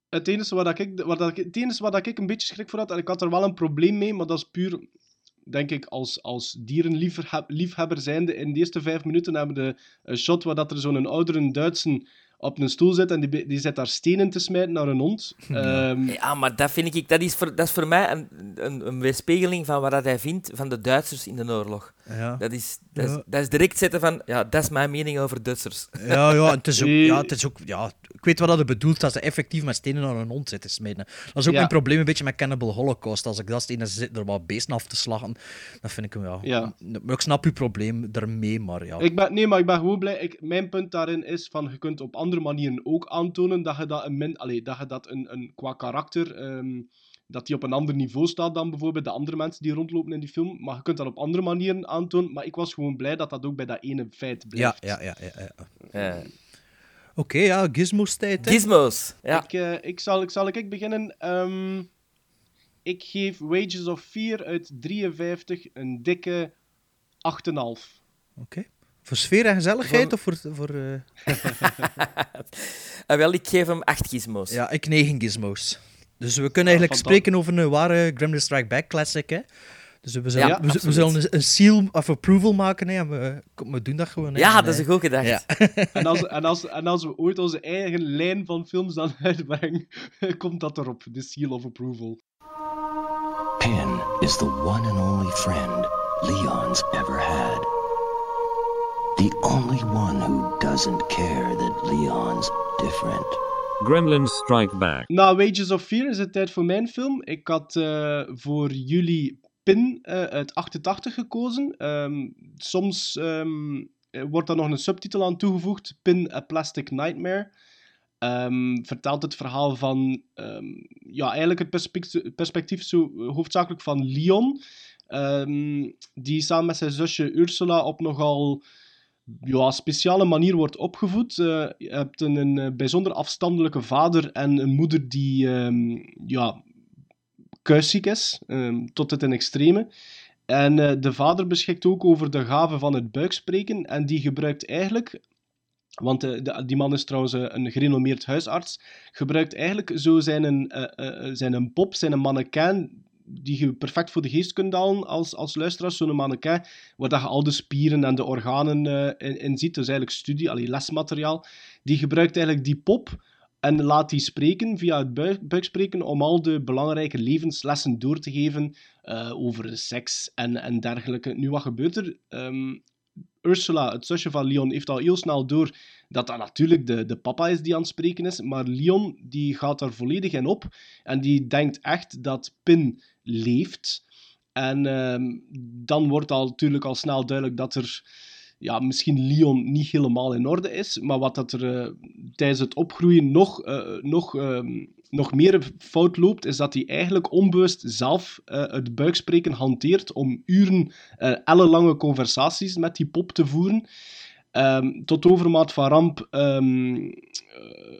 Het enige waar, dat ik, waar dat, ik- het enige waar dat ik een beetje schrik voor had, en ik had er wel een probleem mee, maar dat is puur, denk ik, als, als dierenliefhebber zijnde. In de eerste vijf minuten hebben we de een shot waar dat er zo'n oudere Duitse op een stoel zit en die, die zit daar stenen te smijten naar een hond. Ehm, Ja, maar dat vind ik, dat is voor, dat is voor mij een, een, een weerspiegeling van wat dat hij vindt van de Duitsers in de oorlog. Ja. Dat is, dat, is, Ja. dat is direct zetten van, ja, dat is mijn mening over Duitsers. Ja, ja, het is ook, ja, het is ook, ja, ik weet wat dat bedoelt als ze effectief met stenen naar een hond zitten smijten. Dat is ook Ja. mijn probleem een beetje met Cannibal Holocaust. Als ik dat stenen zit er wat beesten af te slagen, dan vind ik hem, ja. Ja. Maar ik snap uw probleem daarmee, maar ja. Ik ben, nee, maar ik ben gewoon blij. Ik, mijn punt daarin is van je kunt op andere manieren ook aantonen dat je dat, een min, allee, dat, je dat een, een, qua karakter ehm, dat die op een ander niveau staat dan bijvoorbeeld de andere mensen die rondlopen in die film. Maar je kunt dat op andere manieren aantonen. Maar ik was gewoon blij dat dat ook bij dat ene feit blijft. ja, ja. ja, ja. Ja. Oké, ja, Gizmo's tijd. hè. Gizmos. Ja. Ik, eh, ik, zal, ik zal ik beginnen. Ehm, ik geef Wages of Fear uit 53 een dikke 8,5. Oké. Voor sfeer en gezelligheid Voor- of voor... voor eh, Ah, wel, ik geef hem acht gizmos. Ja, ik negen gizmos. Dus we kunnen eigenlijk spreken over een ware Gremlin Strike Back classic, hè. Dus we zullen, Ja, we, zullen een, seal of approval maken, hè. En we, we doen dat gewoon, hè. Ja, En, dat is een goed gedacht. Ja. En als, en, als, en als we ooit onze eigen lijn van films dan uitbrengen, komt dat erop. De Seal of Approval. Pin is the one and only friend Leon's ever had. The only one who doesn't care that Leon's different. Gremlins Strike Back. Na Wages of Fear is het tijd voor mijn film. Ik had eh, voor jullie Pin eh, uit 88 gekozen. Ehm, soms ehm, eh, wordt daar nog een subtitel aan toegevoegd. Pin, A Plastic Nightmare. Ehm, vertelt het verhaal van... ehm, ja, eigenlijk het perspectief, perspectief zo eh, hoofdzakelijk van Leon. ehm, die samen met zijn zusje Ursula op nogal ja, speciale manier wordt opgevoed. Eh, je hebt een, een eh, bijzonder afstandelijke vader en een moeder die ehm, ja, kuisziek is, ehm, tot het in extreme. En eh, de vader beschikt ook over de gave van het buikspreken en die gebruikt eigenlijk... Want de- die man is trouwens een gerenommeerd huisarts. Gebruikt eigenlijk zo zijn, een, zijn een pop, zijn een mannequin, die je perfect voor de geest kunt halen als, als luisteraar. Zo'n mannequin waar dat je al de spieren en de organen eh, in, in ziet. Dus eigenlijk studie, allee, lesmateriaal. Die gebruikt eigenlijk die pop en laat die spreken via het buik, buikspreken om al de belangrijke levenslessen door te geven eh, over seks en, en dergelijke. Nu, wat gebeurt er? Ehm, Ursula, het zusje van Leon, heeft al heel snel door dat dat natuurlijk de, de papa is die aan het spreken is. Maar Leon die gaat daar volledig in op. En die denkt echt dat Pin leeft. En ehm, dan wordt al natuurlijk al snel duidelijk dat er ja, misschien Leon niet helemaal in orde is. Maar wat dat er eh, tijdens het opgroeien nog, eh, nog, ehm, nog meer fout loopt, is dat hij eigenlijk onbewust zelf eh, het buikspreken hanteert om uren, ellenlange conversaties met die pop te voeren. Ehm, tot overmaat van ramp eh,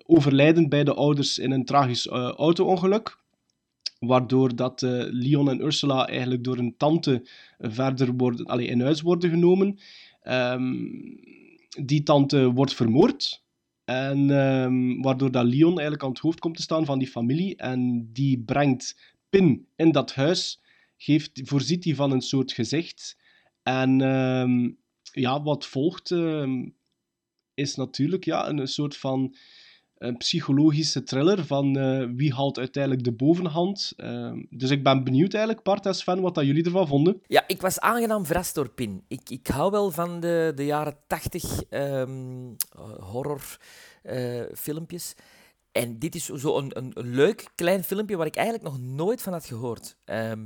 overlijden bij de ouders in een tragisch eh, auto-ongeluk. Waardoor dat eh, Leon en Ursula eigenlijk door een tante verder worden, allee, in huis worden genomen. Ehm, die tante wordt vermoord. En waardoor dat Leon eigenlijk aan het hoofd komt te staan van die familie. En die brengt Pin in dat huis. Geeft, voorziet die van een soort gezicht. En ja, wat volgt ehm, is natuurlijk ja, een, soort van een psychologische thriller van eh, wie haalt uiteindelijk de bovenhand. Ehm, dus ik ben benieuwd eigenlijk, Bart fan, wat dat jullie ervan vonden. Ja, ik was aangenaam verrast door Pin. Ik, ik hou wel van de, de jaren tachtig horrorfilmpjes. en dit is zo een, een, leuk klein filmpje waar ik eigenlijk nog nooit van had gehoord. Ehm,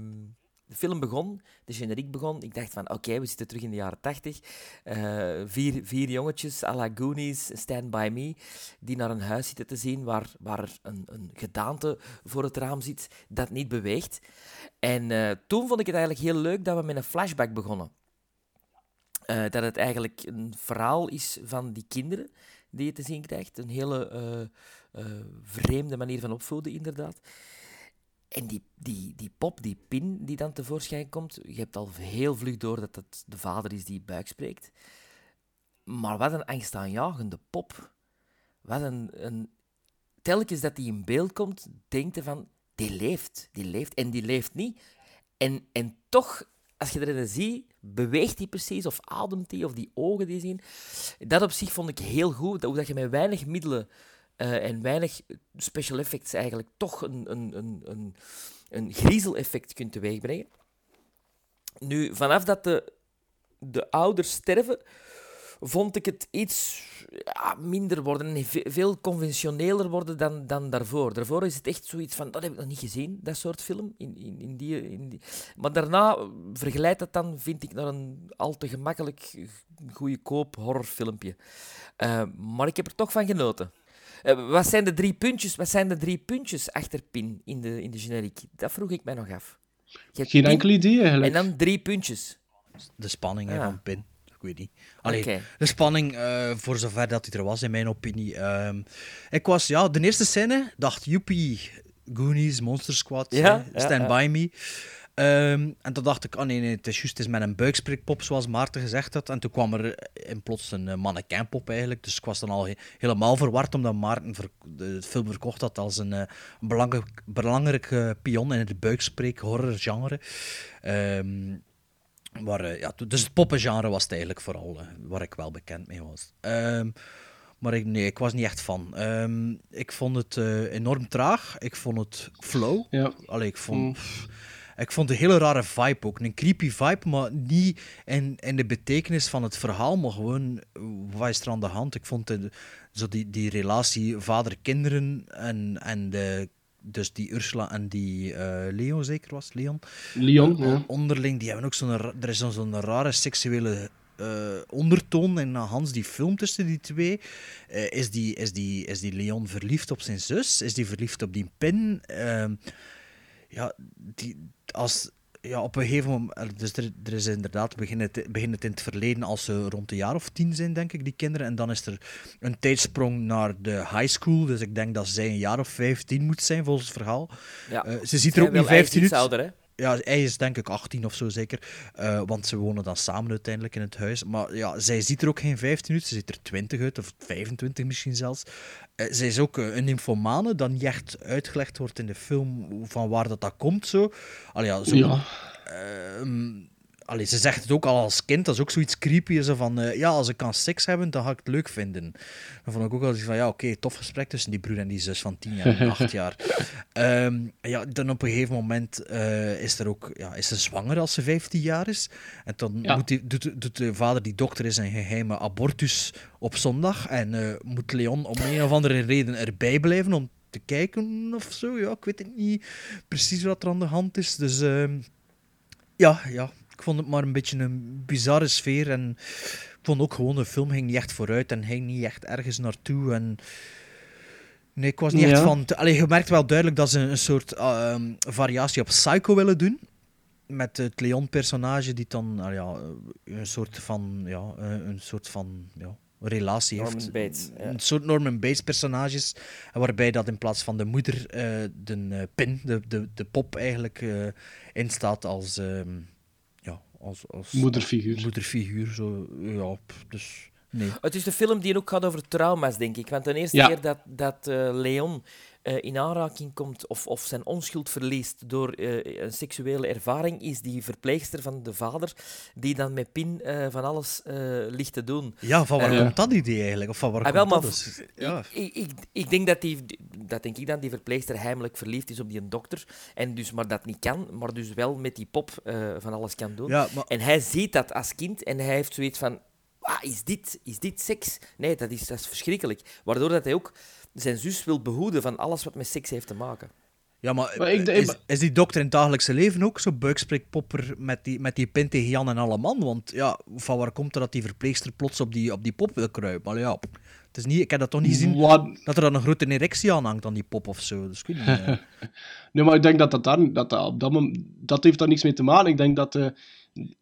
de film begon, de generiek begon. Ik dacht van, oké, we zitten terug in de jaren tachtig. Eh, vier, vier jongetjes, à la Goonies, Stand By Me, die naar een huis zitten te zien waar, waar een, een gedaante voor het raam zit dat niet beweegt. En eh, toen vond ik het eigenlijk heel leuk dat we met een flashback begonnen. Eh, dat het eigenlijk een verhaal is van die kinderen die je te zien krijgt. Een hele vreemde manier van opvoeden, inderdaad. En die, die, die pop, die pin die dan tevoorschijn komt, je hebt al heel vlug door dat het de vader is die buik spreekt. Maar wat een angstaanjagende pop. Wat een, een... Telkens dat die in beeld komt, denkt je van, die leeft, die leeft en die leeft niet. En, en toch als je erin ziet, beweegt hij precies, of ademt hij, of die ogen die zien. Dat op zich vond ik heel goed, hoe dat je met weinig middelen eh, en weinig special effects eigenlijk toch een, een, een, een, een griezeleffect kunt teweegbrengen. Nu, vanaf dat de, de ouders sterven, vond ik het iets ja, minder worden en ve- veel conventioneler worden dan, dan daarvoor. Daarvoor is het echt zoiets van, dat heb ik nog niet gezien, dat soort film. In, in, in die, in die. Maar daarna eh, vergelijkt dat dan, vind ik, naar een al te gemakkelijk goedkoop horrorfilmpje. Eh, maar ik heb er toch van genoten. Eh, wat zijn de drie puntjes, wat zijn de drie puntjes achter Pin in de, in de generiek? Dat vroeg ik mij nog af. Geen Pin enkel idee eigenlijk. En dan drie puntjes. De spanning Ja. van Pin. Ik weet niet. Allee, Oké. De spanning, eh, voor zover dat hij er was, in mijn opinie. Ehm, ik was, ja, de eerste scène, dacht, joepie, Goonies, Monster Squad, Ja, hè, ja, Stand ja. By Me. Ehm, en toen dacht ik, oh nee, nee, het is juist, het is met een buikspreekpop, zoals Maarten gezegd had. En toen kwam er in plots een uh, mannequinpop eigenlijk. Dus ik was dan al he- helemaal verward, omdat Maarten de film verkocht had als een, eh, een belangrijk, belangrijke pion in het buikspreek horror genre. Ehm, eh, ja, dus het poppengenre was het eigenlijk vooral, eh, waar ik wel bekend mee was. Ehm, maar ik, nee, ik was niet echt van. Ik vond het eh, enorm traag. Ik vond het flow. Ja. Allee, ik vond... Mm. Ik vond een hele rare vibe ook. Een creepy vibe, maar niet in, in de betekenis van het verhaal, maar gewoon, wat is er aan de hand? Ik vond de, zo die, die relatie vader-kinderen en, en de, dus die Ursula en die eh Leon zeker was, Leon? Leon, Eh, ja. Onderling, die hebben ook zo'n, er is zo'n- rare seksuele eh, ondertoon in Hans die film tussen die twee. Is, die, is, die, is die Leon verliefd op zijn zus? Is die verliefd op die Pin? Ehm, ja, die, als, ja, op een gegeven moment... Dus er, er is inderdaad, begint het, in het verleden als ze rond een jaar of tien zijn, denk ik, die kinderen. En dan is er een tijdsprong naar de high school. Dus ik denk dat zij een jaar of vijftien moet zijn, volgens het verhaal. Ja. Eh, ze ziet er ook niet wil- hij is 15 iets uit. ouder, hè? Ja, hij is denk ik 18 of zo zeker. Eh, want ze wonen dan samen uiteindelijk in het huis. Maar ja, zij ziet er ook geen 15 uit. Ze ziet er 20 uit, of 25 misschien zelfs. Eh, zij is ook eh, een nymphomane, dat niet echt uitgelegd wordt in de film van waar dat, dat komt. Zo. Allee, ja, zo Ja. Ehm, allee, ze zegt het ook al als kind, dat is ook zoiets creepy. Zo van, eh, ja, als ik kan seks hebben, dan ga ik het leuk vinden. Dan vond ik ook al van, ja, oké, tof gesprek tussen die broer en die zus van 10 jaar en 8 jaar. Ehm, ja, dan op een gegeven moment eh, is er ook, ja, is ze zwanger als ze 15 jaar is. En dan Ja. moet die, doet, doet de vader, die dokter, is een geheime abortus op zondag. En eh, moet Leon om een of andere reden erbij blijven om te kijken of zo. Ja, ik weet het niet precies wat er aan de hand is. Dus ehm, ja, ja, ik vond het maar een beetje een bizarre sfeer. En ik vond ook gewoon, de film ging niet echt vooruit en ging niet echt ergens naartoe. En nee, ik was niet echt van... Allee, je merkt wel duidelijk dat ze een soort ehm, variatie op Psycho willen doen. Met het Leon-personage die dan ah ja, een soort van... Ja, eh, een soort van... Ja, relatie Norman heeft. Bates, ja. Een soort Norman Bates personages. Waarbij dat in plaats van de moeder eh, de eh, pin, de, de, de pop eigenlijk eh instaat als, ehm, als, als Moederfiguur. moederfiguur. Zo, ja, dus nee. Het is de film die ook gaat over trauma's, denk ik. Want de eerste Ja. keer dat, dat eh, Leon eh, in aanraking komt of, of zijn onschuld verliest door eh, een seksuele ervaring, is die verpleegster van de vader, die dan met Pin eh, van alles ligt te doen. Ja, van waar komt dat idee eigenlijk? Of van waar Ah, wel, komt dat? Dus, ja. Ik, ik, ik denk dat die, dat denk ik dan, die verpleegster heimelijk verliefd is op die dokter. En dus maar dat niet kan, maar dus wel met die pop van alles kan doen. Ja, maar- En hij ziet dat als kind en hij heeft zoiets van... Ah, is, dit, is dit seks? Nee, dat is, dat is verschrikkelijk. Waardoor dat hij ook zijn zus wil behoeden van alles wat met seks heeft te maken. Ja, maar, Maar ik- ik- is, is die dokter in het dagelijkse leven ook zo buikspreekpopper met die, met die pin tegen Jan en alle man? Want ja, van waar komt het dat die verpleegster plots op die, op die pop wil kruipen? Maar ja, het is niet, ik heb dat toch niet gezien Wat, dat er dan een grote erectie aan hangt aan die pop of zo. Dus ik weet niet. eh. Nee, maar ik denk dat dat, daar, dat, dat op dat moment... Dat heeft daar niks mee te maken. Ik denk dat... eh,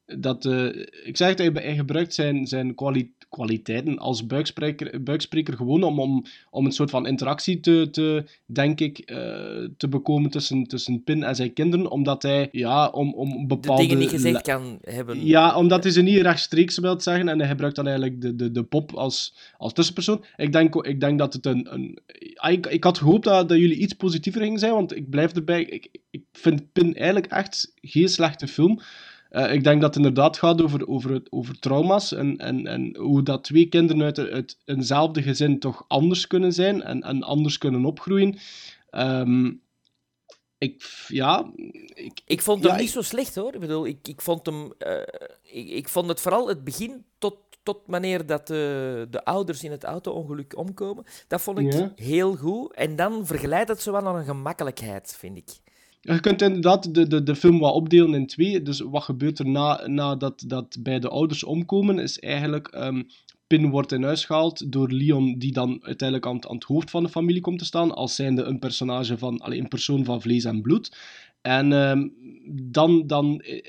dat eh, ik zeg het, hij, hij gebruikt zijn, zijn kwali- kwaliteiten als buikspreker, buikspreker gewoon om, om, om een soort van interactie te, te denk ik, eh, te bekomen tussen, tussen Pin en zijn kinderen. Omdat hij, ja, om, om De bepaalde... dingen niet gezegd kan hebben. Ja, omdat hij ze niet rechtstreeks wil zeggen en hij gebruikt dan eigenlijk de, de, de pop als, als tussenpersoon. Ik denk, ik denk dat het een... een ah, ik, ik had gehoopt dat, dat jullie iets positiever gingen zijn, want ik blijf erbij. Ik, ik vind Pin eigenlijk echt geen slechte film. Eh, ik denk dat het inderdaad gaat over, over, het- over trauma's en, en, en hoe dat twee kinderen uit, uit eenzelfde gezin toch anders kunnen zijn en, en anders kunnen opgroeien. Ehm, ik, ja, ik, Ik vond Ja, hem niet ik- zo slecht hoor. Ik bedoel, ik, ik vond hem. eh, ik, ik vond het vooral het begin tot, tot wanneer dat de, de ouders in het auto-ongeluk omkomen. Dat vond ik Ja. heel goed. En dan vergelijkt het zo wel naar een gemakkelijkheid, vind ik. Je kunt inderdaad de, de, de film wat opdelen in twee. Dus wat gebeurt er na, nadat dat bij de ouders omkomen, is eigenlijk... ehm Pin wordt in huis gehaald door Leon, die dan uiteindelijk aan, het- aan het hoofd van de familie komt te staan, als zijnde een personage van... Allee, een persoon van vlees en bloed. En ehm, dan... dan eh,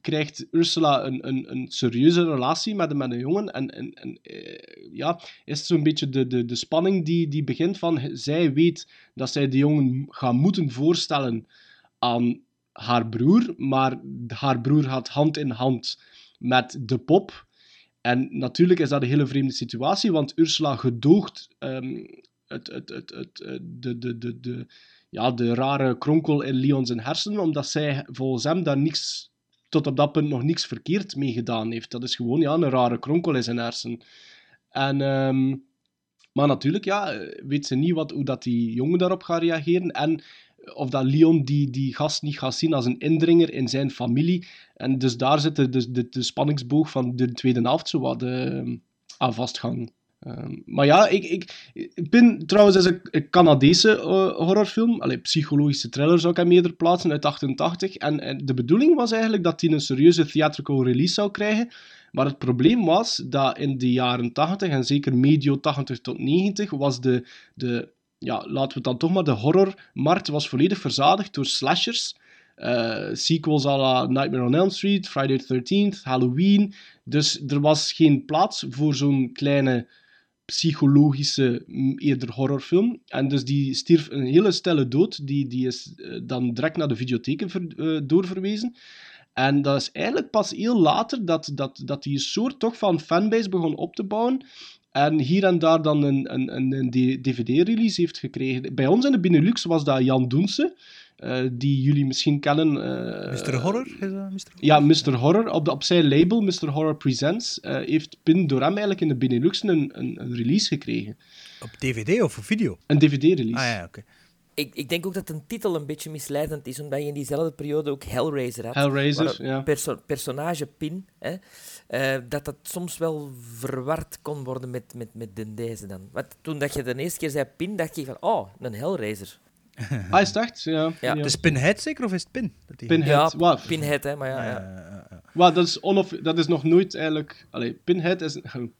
krijgt Ursula een, een, een serieuze relatie met, met een jongen. En, en, en eh, ja, is zo'n beetje de, de, de spanning die, die begint van... Zij weet dat zij die jongen gaat moeten voorstellen aan haar broer, maar haar broer gaat hand in hand met de pop. En natuurlijk is dat een hele vreemde situatie, want Ursula gedoogt ehm, het, het, het, het, eh, de, de, de, de, ja, de rare kronkel in Leon zijn hersenen, omdat zij volgens hem daar niks, tot op dat punt nog niks verkeerd mee gedaan heeft. Dat is gewoon ja, een rare kronkel in zijn hersenen. En, ehm, maar natuurlijk, ja, weet ze niet wat, hoe dat die jongen daarop gaat reageren. En of dat Leon die, die gast niet gaat zien als een indringer in zijn familie. En dus daar zit de, de, de, spanningsboog van de tweede helft zo wat eh, aan vastgehangen. Ehm, maar ja, ik, ik, Pin trouwens is een, een Canadese eh, horrorfilm. Allee, psychologische thriller zou ik hem eerder plaatsen, uit 88. En, en de bedoeling was eigenlijk dat hij een serieuze theatrical release zou krijgen. Maar het probleem was dat in de jaren 80, en zeker medio 80 tot 90, was de, de ja, laten we het dan toch maar, de horrormarkt was volledig verzadigd door slashers. Eh, sequels à la Nightmare on Elm Street, Friday the 13th, Halloween. Dus er was geen plaats voor zo'n kleine psychologische, m, eerder horrorfilm. En dus die stierf een hele stille dood. Die, die is eh, dan direct naar de videotheken eh, doorverwezen. En dat is eigenlijk pas heel later dat, dat, dat die soort toch van fanbase begon op te bouwen. En hier en daar dan een, een, een, een DVD-release heeft gekregen. Bij ons in de Benelux was dat Jan Doense, eh, die jullie misschien kennen. eh, Mr. Horror? Is dat Mr. ja, Mr. Horror. Op, de, op zijn label, Mr. Horror Presents, eh, heeft Pin door hem eigenlijk in de Benelux een, een, een release gekregen. Op DVD of op video? Een DVD-release. Ah ja, oké. Ik, ik denk ook dat een titel een beetje misleidend is, omdat je in diezelfde periode ook Hellraiser had. Hellraiser, ja. perso- personage Pin, hè, eh, dat dat soms wel verward kon worden met, met, met de deze dan. Want toen dat je de eerste keer zei Pin, dacht je van, oh, een Hellraiser. Ah, is het echt? Ja. Ja. Het is Pinhead zeker of is het Pin? Dat die- Pinhead. Ja? Pinhead, hè, maar ja. Ja. dat, is onoff dat is nog nooit eigenlijk... Allee, Pinhead is... Gaan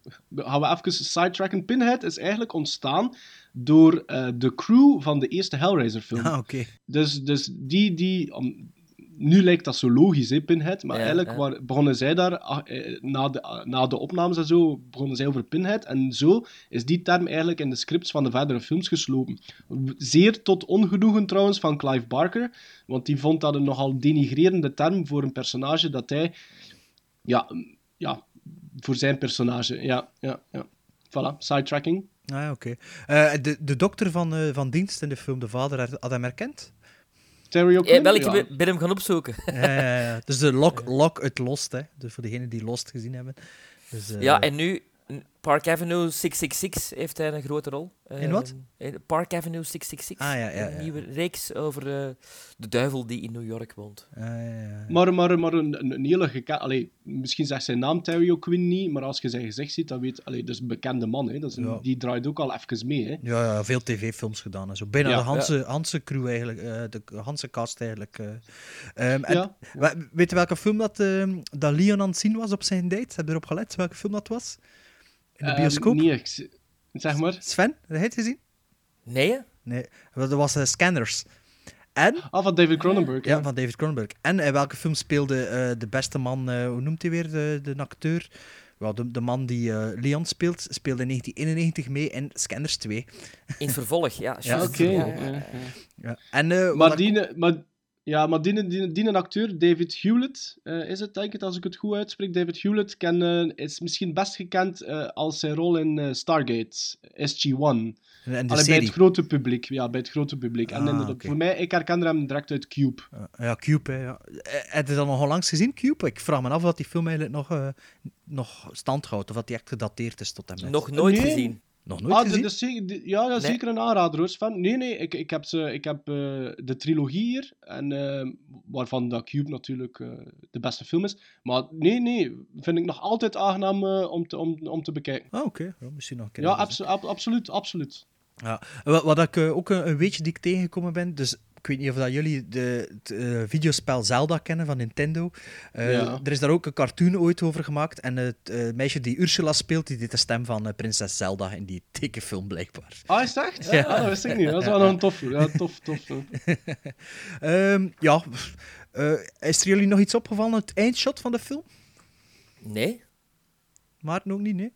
we even sidetracken. Pinhead is eigenlijk ontstaan door eh, de crew van de eerste Hellraiser-film. Ah, oké. Dus, dus die... die om- nu lijkt dat zo logisch, hè, Pinhead. Maar Ja, eigenlijk ja. waar- begonnen zij daar, ah, eh, na, de, ah, na de opnames en zo, begonnen zij over Pinhead. En zo is die term eigenlijk in de scripts van de verdere films geslopen. Zeer tot ongenoegen trouwens van Clive Barker. Want die vond dat een nogal denigrerende term voor een personage dat hij... Ja, ja voor zijn personage. Ja, ja, ja. Voilà, sidetracking. Ah, ja, oké. Eh, de, de dokter van, eh, van dienst in de film De Vader had had hem herkend? Terry O'Quinn? wel, ik Ja. ben- ben hem gaan opzoeken. Ja, ja, ja. Dus de Lock, lock uit Lost, hè. Dus voor degenen die Lost gezien hebben. Dus, eh, Ja, en nu, Park Avenue 666 heeft hij een grote rol. In wat? Eh, Park Avenue 666. Ah, ja, ja, Een ja. nieuwe reeks over eh, de duivel die in New York woont. Ah, ja, ja. Maar, maar, maar een, een, een hele Allee, misschien zegt zijn naam Terry O'Quinn niet, maar als je zijn gezicht ziet, dan weet allee, dat is een bekende man. Hè. Dat is een- Ja. Die draait ook al even mee. Hè. Ja, ja, veel tv-films gedaan en zo. Bijna Ja, de Hanse, Hanse crew eigenlijk, eh, de Hanse cast eigenlijk. eh. Ehm, en Weet je welke film dat, ehm, dat Leon aan het zien was op zijn date? Heb je erop gelet welke film dat was? In de Ehm, bioscoop? nee, ik z- zeg maar. Sven, heb je het gezien? Nee, hè? Nee, dat was eh, Scanners. En, Ah, van David Cronenberg. ja, van David Cronenberg. En in welke film speelde eh, de beste man, eh, hoe noemt hij weer, de, de acteur? Wel, de, de man die eh, Leon speelt, speelde in 1991 mee in Scanners 2. In het vervolg, ja. Ja. Oké. Ja, ja, ja, ja. ja. Ja. En, eh, Maar ik- die... Maar, Ja, maar die, die, die een acteur, David Hewlett, eh, is het denk ik, als ik het goed uitspreek. David Hewlett ken, eh, is misschien best gekend eh, als zijn rol in Stargate, SG-1. En de Allee, bij het grote publiek. Ja, bij het grote publiek. en Ah, inderdaad, voor mij, ik herkende hem direct uit Cube. Ja, Cube, hè, ja. Heb je dat nog onlangs gezien, Cube? Ik vraag me af of die film eigenlijk nog, eh, nog stand houdt, of dat die echt gedateerd is tot en met. Nog nooit Nee. gezien. Nog nooit ah, gezien? dat is zeker, die- ja, ja, Nee. zeker een aanrader hoor, Sven. Nee, nee, ik, ik heb, ze, ik heb eh, de trilogie hier, en, eh, waarvan dat Cube natuurlijk eh, de beste film is. Maar nee, nee, vind ik nog altijd aangenaam om, te, om, om te bekijken. Ah, oké. Ja, misschien nog een keer. Ja, abso- ab- absoluut, absoluut. Ja. Wat, wat ik ook een, een weetje die ik tegengekomen ben, dus ik weet niet of dat jullie de, het eh, videospel Zelda kennen van Nintendo. Eh, Ja. Er is daar ook een cartoon ooit over gemaakt en het eh, meisje die Ursula speelt, die deed de stem van eh, prinses Zelda in die tekenfilm blijkbaar. Ah, is het echt? Ja. Ah, dat wist ik niet. Dat is wel een tof. Ja, tof, tof. ja. Ehm, ja, eh, is er jullie nog iets opgevallen, het eindshot van de film? Nee? Maarten ook niet, nee?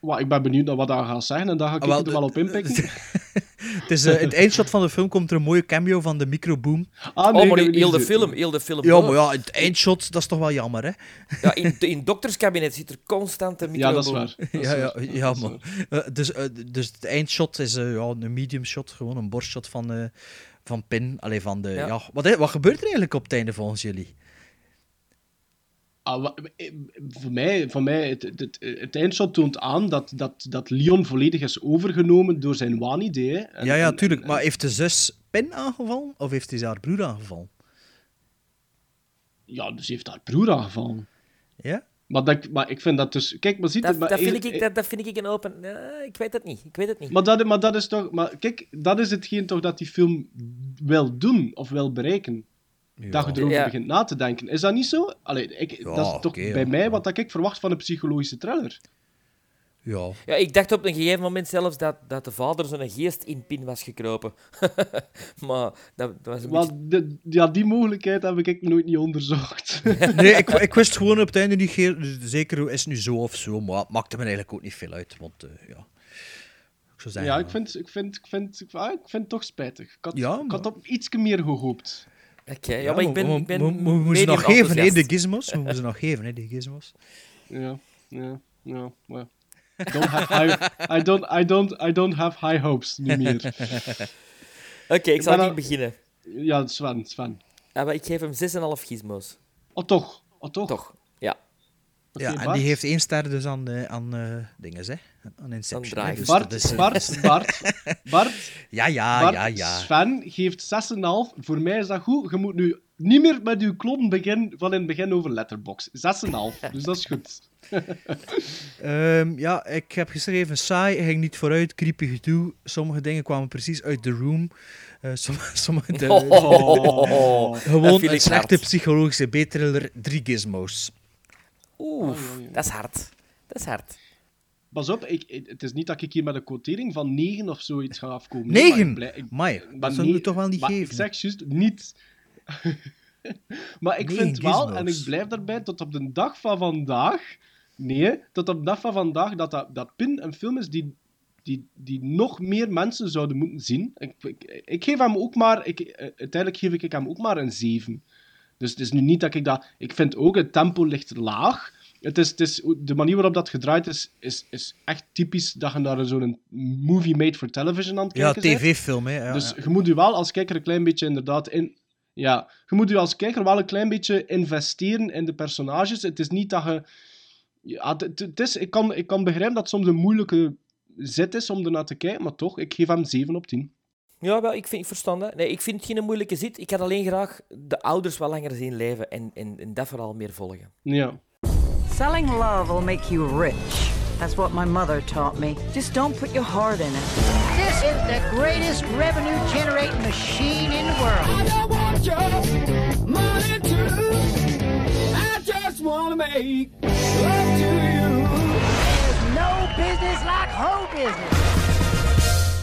Wauw, ik ben benieuwd naar wat hij gaat zeggen en daar ga ik Ah, wel, er wel op inpikken. Het is, eh, in het eindshot van de film komt er een mooie cameo van de microboom. Ah, oh, nee, maar heb ik heel de film, heel de film. Ja, maar ja, het eindshot, dat is toch wel jammer, hè? Ja, in, in dokterskabinet zit er constant een Ja, dat is microboom. waar. Dat is Ja, ja, waar. ja man. Eh, dus, eh, dus het eindshot is eh, ja, een medium shot, gewoon een borstshot van, eh, van Pin. Allee, van de, ja. Ja. wat, wat gebeurt er eigenlijk op het einde volgens jullie? Ah, wa- eh, voor mij, voor mij het, het, het, het eindshot toont aan dat, dat, dat Leon volledig is overgenomen door zijn waanidee. En- ja, ja, tuurlijk. en- Maar heeft de zus Pin aangevallen of heeft hij haar broer aangevallen? Ja, dus heeft haar broer aangevallen. Ja? Maar, dat, maar ik vind dat dus... Kijk, maar ziet Dat, het... maar dat, vind ik, dat, dat vind ik een open... Ja, ik weet het niet. Ik weet het niet. Maar dat, maar dat is toch... Maar kijk, dat is hetgeen toch dat die film wil doen of wil bereiken. Dat je erover Ja. begint na te denken. Is dat niet zo? Allee, ik, Ja, dat is toch bij ja. mij wat dat ik verwacht van een psychologische thriller. Ja. Ja, ik dacht op een gegeven moment zelfs dat, dat de vader zo'n geest in pin was gekropen. maar dat, dat was een Maar beetje... de- ja, die mogelijkheid heb ik nooit niet onderzocht. Nee, ik, ik wist gewoon op het einde niet geer- dus zeker is het nu zo of zo, maar het maakte me eigenlijk ook niet veel uit. Want eh, ja, ik zou zeggen, ja, ik vind, ik, vind, ik, vind, ik, ah, ik vind het toch spijtig. Ik had, Ja, ik had op iets meer gehoopt. Oké, ja, maar ik ben, ik ben we, we, we moeten ze nog geven, hè, de gizmos. We moeten ze nog geven, hè, die gizmos. Ja, ja, ja. maar- Don't have high, I, don't, I, don't, I don't have high hopes, niet meer. Oké, ik zal niet beginnen. Ja, Sven, Sven. Ja, maar ik geef hem 6,5 gizmos. Oh, toch? Oh, toch? Toch, ja. Ja, en Bart? die heeft één ster dus aan, eh, aan eh dingen, hè? Aan Inception. Aan dus Bart, is, Bart, Bart, Bart, Ja, ja, Bart, ja, ja. Sven geeft 6,5. Voor mij is dat goed. Je moet nu niet meer met je klon beginnen van in het begin over Letterbox. 6,5. Dus dat is goed. Ehm, ja, ik heb geschreven saai, ging niet vooruit, creepy gedoe. Sommige dingen kwamen precies uit de room. Eh, sommige, sommige de, Oh, dat gewoon een slechte hard. psychologische B-thriller, drie gizmos. Oeh, dat is hard. Dat is hard. Pas op, ik, het is niet dat ik hier met een quotering van 9 of zoiets ga afkomen. Nee, maar Negen? ik maar dat zullen we toch wel niet maar geven? Ik zeg juist niet. maar ik vind wel, gizmos. en ik blijf daarbij, tot op de dag van vandaag. Nee, tot op de dag van vandaag dat, dat, dat Pin een film is die, die, die nog meer mensen zouden moeten zien. Ik, ik, ik geef hem ook maar, ik, eh, uiteindelijk geef ik hem ook maar een 7. Dus het is nu niet dat ik dat. Ik vind ook het tempo ligt laag. Het is, het is, de manier waarop dat gedraaid is, is, is echt typisch dat je naar zo'n movie made for television aan het Ja, kijken bent. tv-film, hè. Ja, dus ja. je moet je wel als kijker een klein beetje inderdaad in. Ja, je moet je als kijker wel een klein beetje investeren in de personages. Het is niet dat je. Ja, het is, ik, kan, ik kan begrijpen dat het soms een moeilijke zit is om ernaar te kijken, maar toch, ik geef hem 7 op 10. Ja, wel, ik vind ik verstand dat. Nee, ik vind het geen moeilijke zit. Ik had alleen graag de ouders wel langer zien leven en, en, en dat vooral meer volgen. Ja. Selling love will make you rich. That's what my mother taught me. Just don't put your heart in it. This is the greatest revenue generating machine in the world. I don't want your money too. I just want to make love to you. There's no business like hoe business.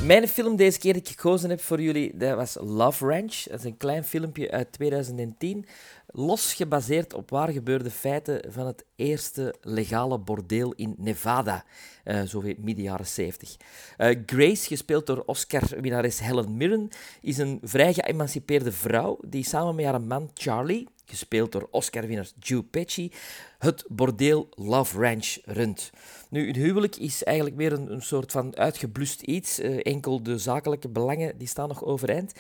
Mijn film deze keer die ik gekozen heb voor jullie, dat was Love Ranch. Dat is een klein filmpje uit 2010 los gebaseerd op waar gebeurde feiten van het eerste legale bordeel in Nevada, uh, zo midden jaren 70. Uh, Grace, gespeeld door Oscar-winnares Helen Mirren, is een vrij geëmancipeerde vrouw die samen met haar man Charlie, gespeeld door Oscar-winnaar Joe Pesci, het bordeel Love Ranch runt. Nu, een huwelijk is eigenlijk weer een, een soort van uitgeblust iets. Uh, enkel de zakelijke belangen die staan nog overeind.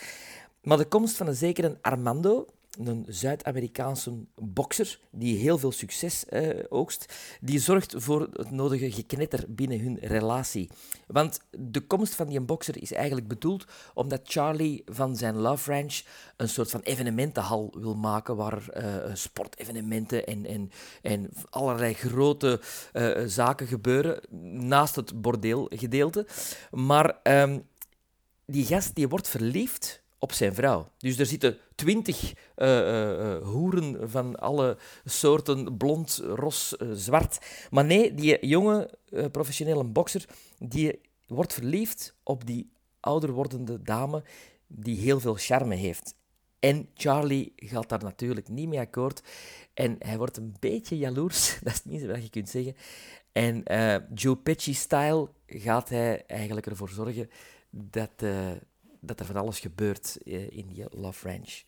Maar de komst van een zekere Armando, een Zuid-Amerikaanse bokser die heel veel succes uh, oogst, die zorgt voor het nodige geknetter binnen hun relatie. Want de komst van die bokser is eigenlijk bedoeld omdat Charlie van zijn Love Ranch een soort van evenementenhal wil maken waar uh, sportevenementen en, en, en allerlei grote uh, zaken gebeuren naast het bordeelgedeelte. Maar um, die gast die wordt verliefd op zijn vrouw. Dus er zitten twintig uh, uh, hoeren van alle soorten, blond, ros, zwart. Maar nee, die jonge professionele bokser, die wordt verliefd op die ouder wordende dame die heel veel charme heeft. En Charlie gaat daar natuurlijk niet mee akkoord. En hij wordt een beetje jaloers, dat is niet zo wat je kunt zeggen. En Joe Pesci-style gaat hij eigenlijk ervoor zorgen dat dat er van alles gebeurt uh, in die Love Ranch.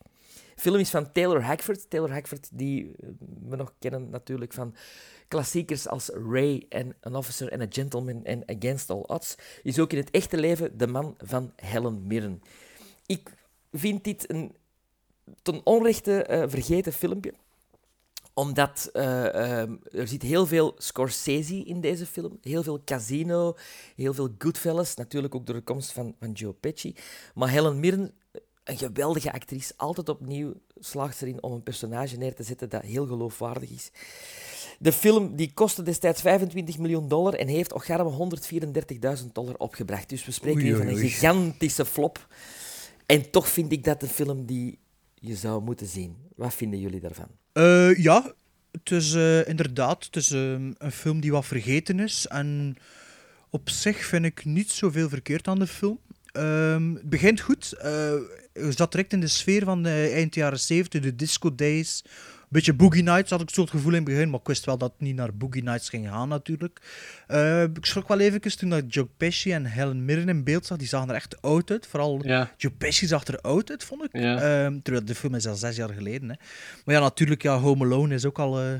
De film is van Taylor Hackford. Taylor Hackford, die eh, we nog kennen natuurlijk van klassiekers als Ray en An Officer and a Gentleman en Against All Odds, is ook in het echte leven de man van Helen Mirren. Ik vind dit een ten onrechte uh, vergeten filmpje omdat uh, uh, er zit heel veel Scorsese in deze film. Heel veel Casino, heel veel Goodfellas. Natuurlijk ook door de komst van, van Joe Pesci. Maar Helen Mirren, een geweldige actrice, altijd opnieuw slaagt erin om een personage neer te zetten dat heel geloofwaardig is. De film die kostte destijds 25 miljoen dollar en heeft ocharme 134.000 dollar opgebracht. Dus we spreken hier van een gigantische flop. En toch vind ik dat een film die je zou moeten zien. Wat vinden jullie daarvan? Uh, ja, het is uh, inderdaad het is, uh, een film die wat vergeten is. En op zich vind ik niet zoveel verkeerd aan de film. Ehm, het begint goed. je zat direct in de sfeer van eind jaren 70, de disco days beetje Boogie Nights had ik het gevoel in het begin, maar ik wist wel dat het niet naar Boogie Nights ging gaan natuurlijk. Uh, ik schrok wel even toen ik Joe Pesci en Helen Mirren in beeld zag. Die zagen er echt oud uit. Vooral ja. Joe Pesci zag er oud uit, vond ik. Ja. Uh, terwijl de film is al zes jaar geleden. Hè. Maar ja, natuurlijk, ja, Home Alone is ook al... Uh,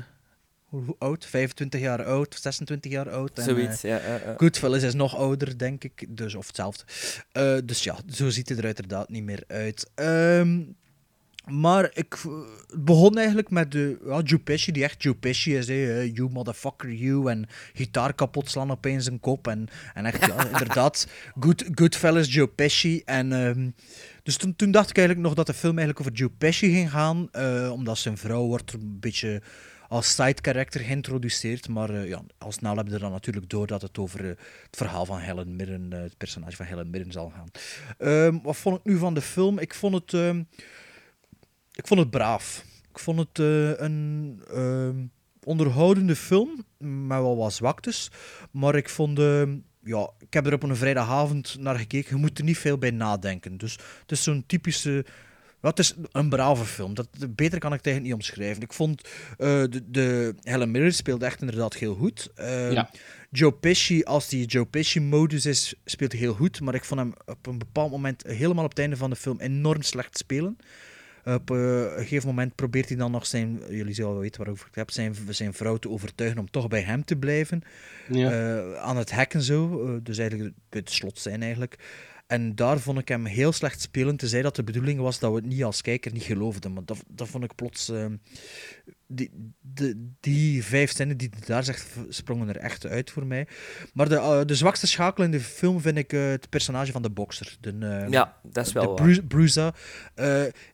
hoe oud? 25 jaar oud, 26 jaar oud. Zoiets, en, ja, ja. Goodfellas is nog ouder, denk ik. Dus, of hetzelfde. Dus ja, zo ziet het er uiteraard niet meer uit. Um, maar ik, het begon eigenlijk met de, ja, Joe Pesci, die echt Joe Pesci is. Hè. You motherfucker, you. En gitaar kapot slaan opeens zijn kop. En, en echt, ja, inderdaad, good, Goodfellas, Joe Pesci. En, um, dus toen, toen dacht ik eigenlijk nog dat de film eigenlijk over Joe Pesci ging gaan. Uh, omdat zijn vrouw wordt een beetje als side character geïntroduceerd. Maar uh, ja, al snel hebben we er dan natuurlijk door dat het over uh, het verhaal van Helen Mirren, het personage van Helen Mirren zal gaan. Um, wat vond ik nu van de film? Ik vond het... Um, ik vond het braaf. Ik vond het uh, een uh, onderhoudende film, met wel wat zwaktes. Maar ik vond... Uh, ja, ik heb er op een vrijdagavond naar gekeken. Je moet er niet veel bij nadenken. Dus het is zo'n typische... Het is een brave film. Dat, beter kan ik het eigenlijk niet omschrijven. Ik vond uh, de, de Helen Mirren speelde echt inderdaad heel goed. Uh, ja. Joe Pesci, als die Joe Pesci-modus is, speelt heel goed. Maar ik vond hem op een bepaald moment, helemaal op het einde van de film, enorm slecht spelen. Op uh, een gegeven moment probeert hij dan nog zijn, jullie zullen wel weten waarover ik heb, zijn, zijn vrouw te overtuigen om toch bij hem te blijven. Ja. Uh, aan het hacken zo, uh, dus eigenlijk het slot zijn eigenlijk. En daar vond ik hem heel slecht spelen, tenzij dat de bedoeling was dat we het niet als kijker niet geloofden. Maar dat, dat vond ik plots... Uh, die, de, die vijf zinnen die hij daar zegt, sprongen er echt uit voor mij. Maar de, uh, de zwakste schakel in de film vind ik uh, het personage van de bokser. De, uh, ja, dat is wel de Bru Bruza.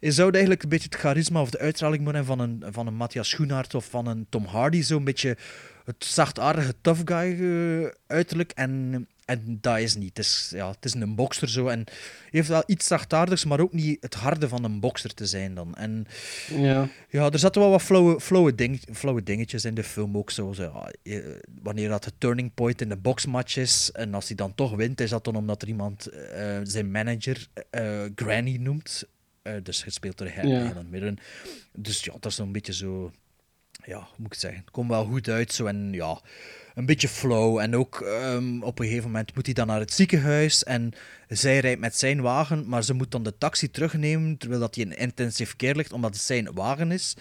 je zou eigenlijk een beetje het charisma of de uitstraling moeten van een, van een Matthias Schoenaert of van een Tom Hardy. Zo'n beetje het zachtaardige tough guy uiterlijk. En en dat is niet. Het is, ja, het is een bokser zo. En heeft wel iets zachtaardigs, maar ook niet het harde van een bokser te zijn dan. En ja, ja er zaten wel wat flauwe, flauwe, ding, flauwe dingetjes in de film ook. Zo, zo ja, wanneer dat het turning point in de boxmatch is. En als hij dan toch wint, is dat dan omdat er iemand uh, zijn manager uh, Granny noemt. Eh, dus gespeeld door. Helen Mirren. Dus ja, dat is zo'n beetje zo... Ja, hoe moet ik het zeggen? Het komt wel goed uit, zo. En ja, een beetje flow. En ook ehm, op een gegeven moment moet hij dan naar het ziekenhuis. En zij rijdt met zijn wagen, maar ze moet dan de taxi terugnemen, terwijl dat hij in intensive care ligt, omdat het zijn wagen is.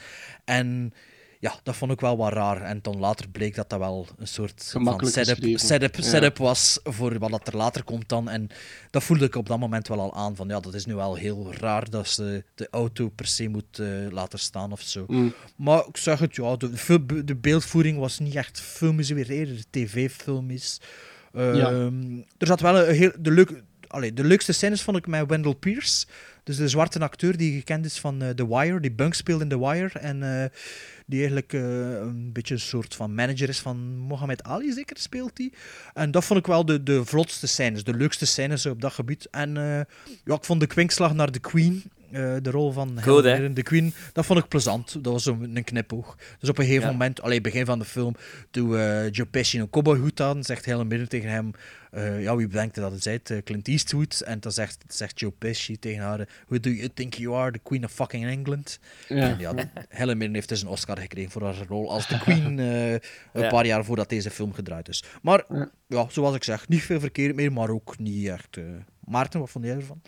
En ja, dat vond ik wel wat raar. En dan later bleek dat dat wel een soort van setup, setup, Ja. setup was voor wat dat er later komt dan. En dat voelde ik op dat moment wel al aan. Van ja, dat is nu wel heel raar dat ze de auto per se moet eh, laten staan of zo. Mm. Maar ik zeg het, ja, de, de beeldvoering was niet echt filmisch, weer eerder tv-filmisch. Ja. Ehm, Er zat wel een heel... De, leuk, allee, de leukste scènes vond ik met Wendell Pierce. Dus de zwarte acteur die gekend is van eh, The Wire, die Bunk speelde in The Wire. En eh, die eigenlijk eh, een beetje een soort van manager is van Mohammed Ali, zeker speelt hij. En dat vond ik wel de, de vlotste scènes, de leukste scènes op dat gebied. En ja, ik vond de kwinkslag naar de Queen, de rol van Helen Goed? Mirren, de Queen, dat vond ik plezant. Dat was zo'n een knipoog. Dus op een gegeven Ja. moment, alleen begin van de film, toen Joe Pesci een cowboyhoed aan, zegt Helen Mirren tegen hem, eh, ja, wie bedenkt dat het zijt? Eh, Clint Eastwood. En dan zegt, zegt Joe Pesci tegen haar, who do you think you are, the Queen of fucking England? Ja. En ja, Helen Mirren heeft dus een Oscar gekregen voor haar rol als de Queen, eh, een Ja. paar jaar voordat deze film gedraaid is. Maar, Ja. ja, zoals ik zeg, niet veel verkeerd meer, maar ook niet echt... Maarten, wat vond jij ervan?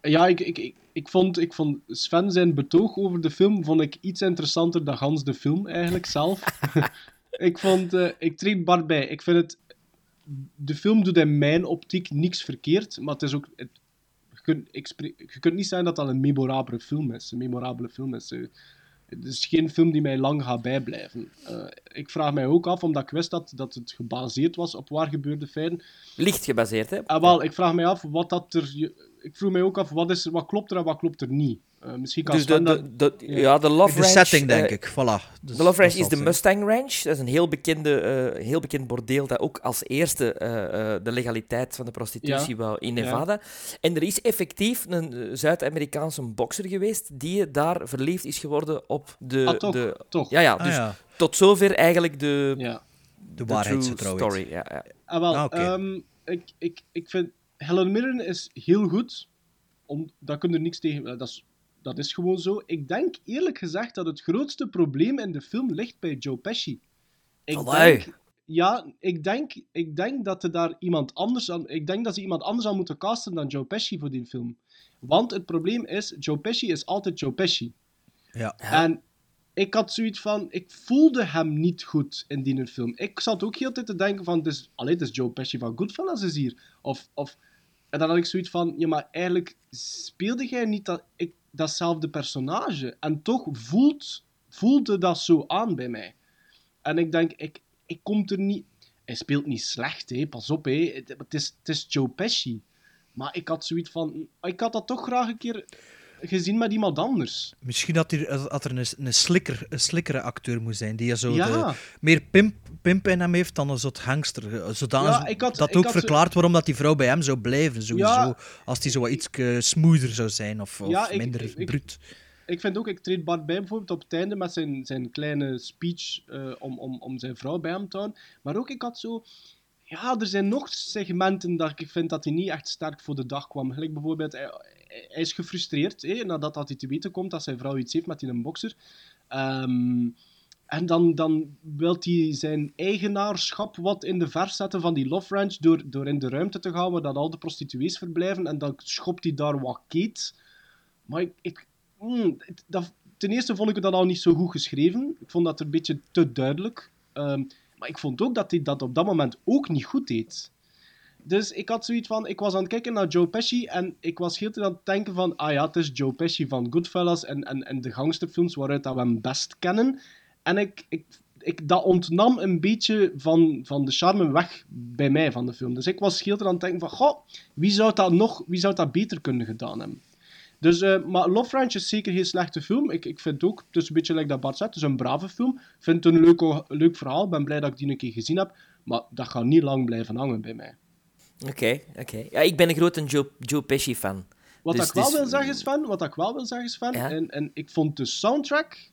Ja, ik, ik, ik, ik, vond, ik vond Sven zijn betoog over de film vond ik iets interessanter dan gans de film eigenlijk zelf. ik vond, ik treed Bart bij. Ik vind het, de film doet in mijn optiek niks verkeerd, maar het is ook, het, je, kunt, je kunt niet zeggen dat dat een memorabele film is. Een memorabele film is. eh, Het is geen film die mij lang gaat bijblijven. Eh, ik vraag mij ook af, omdat ik wist dat, dat het gebaseerd was op waar gebeurde feiten, Licht gebaseerd, hè? Ah, wel, ik vraag mij af wat dat er. Ik vroeg mij ook af wat, is, er- wat klopt er en wat klopt er niet. Eh, misschien kan Dus de, de, de, ja, de Love de Ranch... setting, denk eh, ik. Voilà. Dus de Love Ranch is de Mustang Ranch. Dat is een heel, bekende, eh, heel bekend bordeel dat ook als eerste eh, eh, de legaliteit van de prostitutie Ja. wou in Ja. Nevada. En er is effectief een Zuid-Amerikaanse bokser geweest die daar verliefd is geworden op de... Ah, toch, de toch. Ja, ja, Ah, dus ja. tot zover eigenlijk de, Ja. De de waarheidsgetrouwheid. story. Ja, ja. Ah, wel, Ah, ehm, ik, ik, ik vind Helen Mirren is heel goed. Om, daar kun je er niks tegen. Dat is, dat is gewoon zo. Ik denk eerlijk gezegd dat het grootste probleem in de film ligt bij Joe Pesci. Ik Allee. denk, ja, ik denk, ik denk dat er daar iemand anders aan. Ik denk dat ze iemand anders aan moeten casten dan Joe Pesci voor die film. Want het probleem is, Joe Pesci is altijd Joe Pesci. Ja. En ik had zoiets van, ik voelde hem niet goed in die film. Ik zat ook heel tijd te denken van, dus, allee, het is Joe Pesci van Goodfellas is hier. Of, of, en dan had ik zoiets van, ja, maar eigenlijk speelde jij niet dat, ik, datzelfde personage. En toch voelt, voelde dat zo aan bij mij. En ik denk, ik, ik kom er niet... Hij speelt niet slecht, hè. pas op. Hè. Het, het is, het is Joe Pesci. Maar ik had zoiets van... Ik had dat toch graag een keer gezien met iemand anders. Misschien dat er, er een, een, slikker, een slikkere acteur moet zijn, die zo Ja. de, meer pimp, pimp in hem heeft dan een soort gangster. eh, Zodanig Ja, ik had- dat ik ook had verklaart waarom dat die vrouw bij hem zou blijven, sowieso. Ja. Als die zo wat iets eh, smoother zou zijn, of, of Ja, ik- minder bruut. Ik vind ook, ik treed Bart bij bijvoorbeeld op het einde met zijn, zijn kleine speech eh, om, om, om zijn vrouw bij hem te houden. Maar ook, ik had zo... Ja, er zijn nog segmenten dat ik vind dat hij niet echt sterk voor de dag kwam. Gelijk bijvoorbeeld, hij, is gefrustreerd nadat dat hij te weten komt dat zijn vrouw iets heeft met die een bokser. Ehm, en dan, dan wil hij zijn eigenaarschap wat in de vers zetten van die Love Ranch door, door in de ruimte te gaan waar dat al de prostituees verblijven. En dan schopt hij daar wat keet. Maar ik, mm, dat, ten eerste vond ik dan al niet zo goed geschreven. Ik vond dat een beetje te duidelijk. Ehm, maar ik vond ook dat hij dat op dat moment ook niet goed deed. Dus ik had zoiets van, ik was aan het kijken naar Joe Pesci en ik was heel tijd aan het denken van, ah ja, het is Joe Pesci van Goodfellas en, en, en de gangsterfilms waaruit dat we hem best kennen. En ik, ik, ik, dat ontnam een beetje van, van de charme weg bij mij van de film. Dus ik was heel tijd aan het denken van, goh, wie zou dat nog, wie zou dat beter kunnen gedaan hebben? Dus, eh, maar Love Ranch is zeker geen slechte film. Ik, ik vind ook, het een beetje like dat Bart zegt, het is een brave film. Ik vind het een leuk, leuk verhaal. Ben blij dat ik die een keer gezien heb. Maar dat gaat niet lang blijven hangen bij mij. Oké, oké. Ja, ik ben een grote Joe, Joe Pesci-fan. Wat Dus- ik wel dus- wil zeggen, Sven, wat ik wel wil zeggen, Sven, Ja? en, en ik vond de soundtrack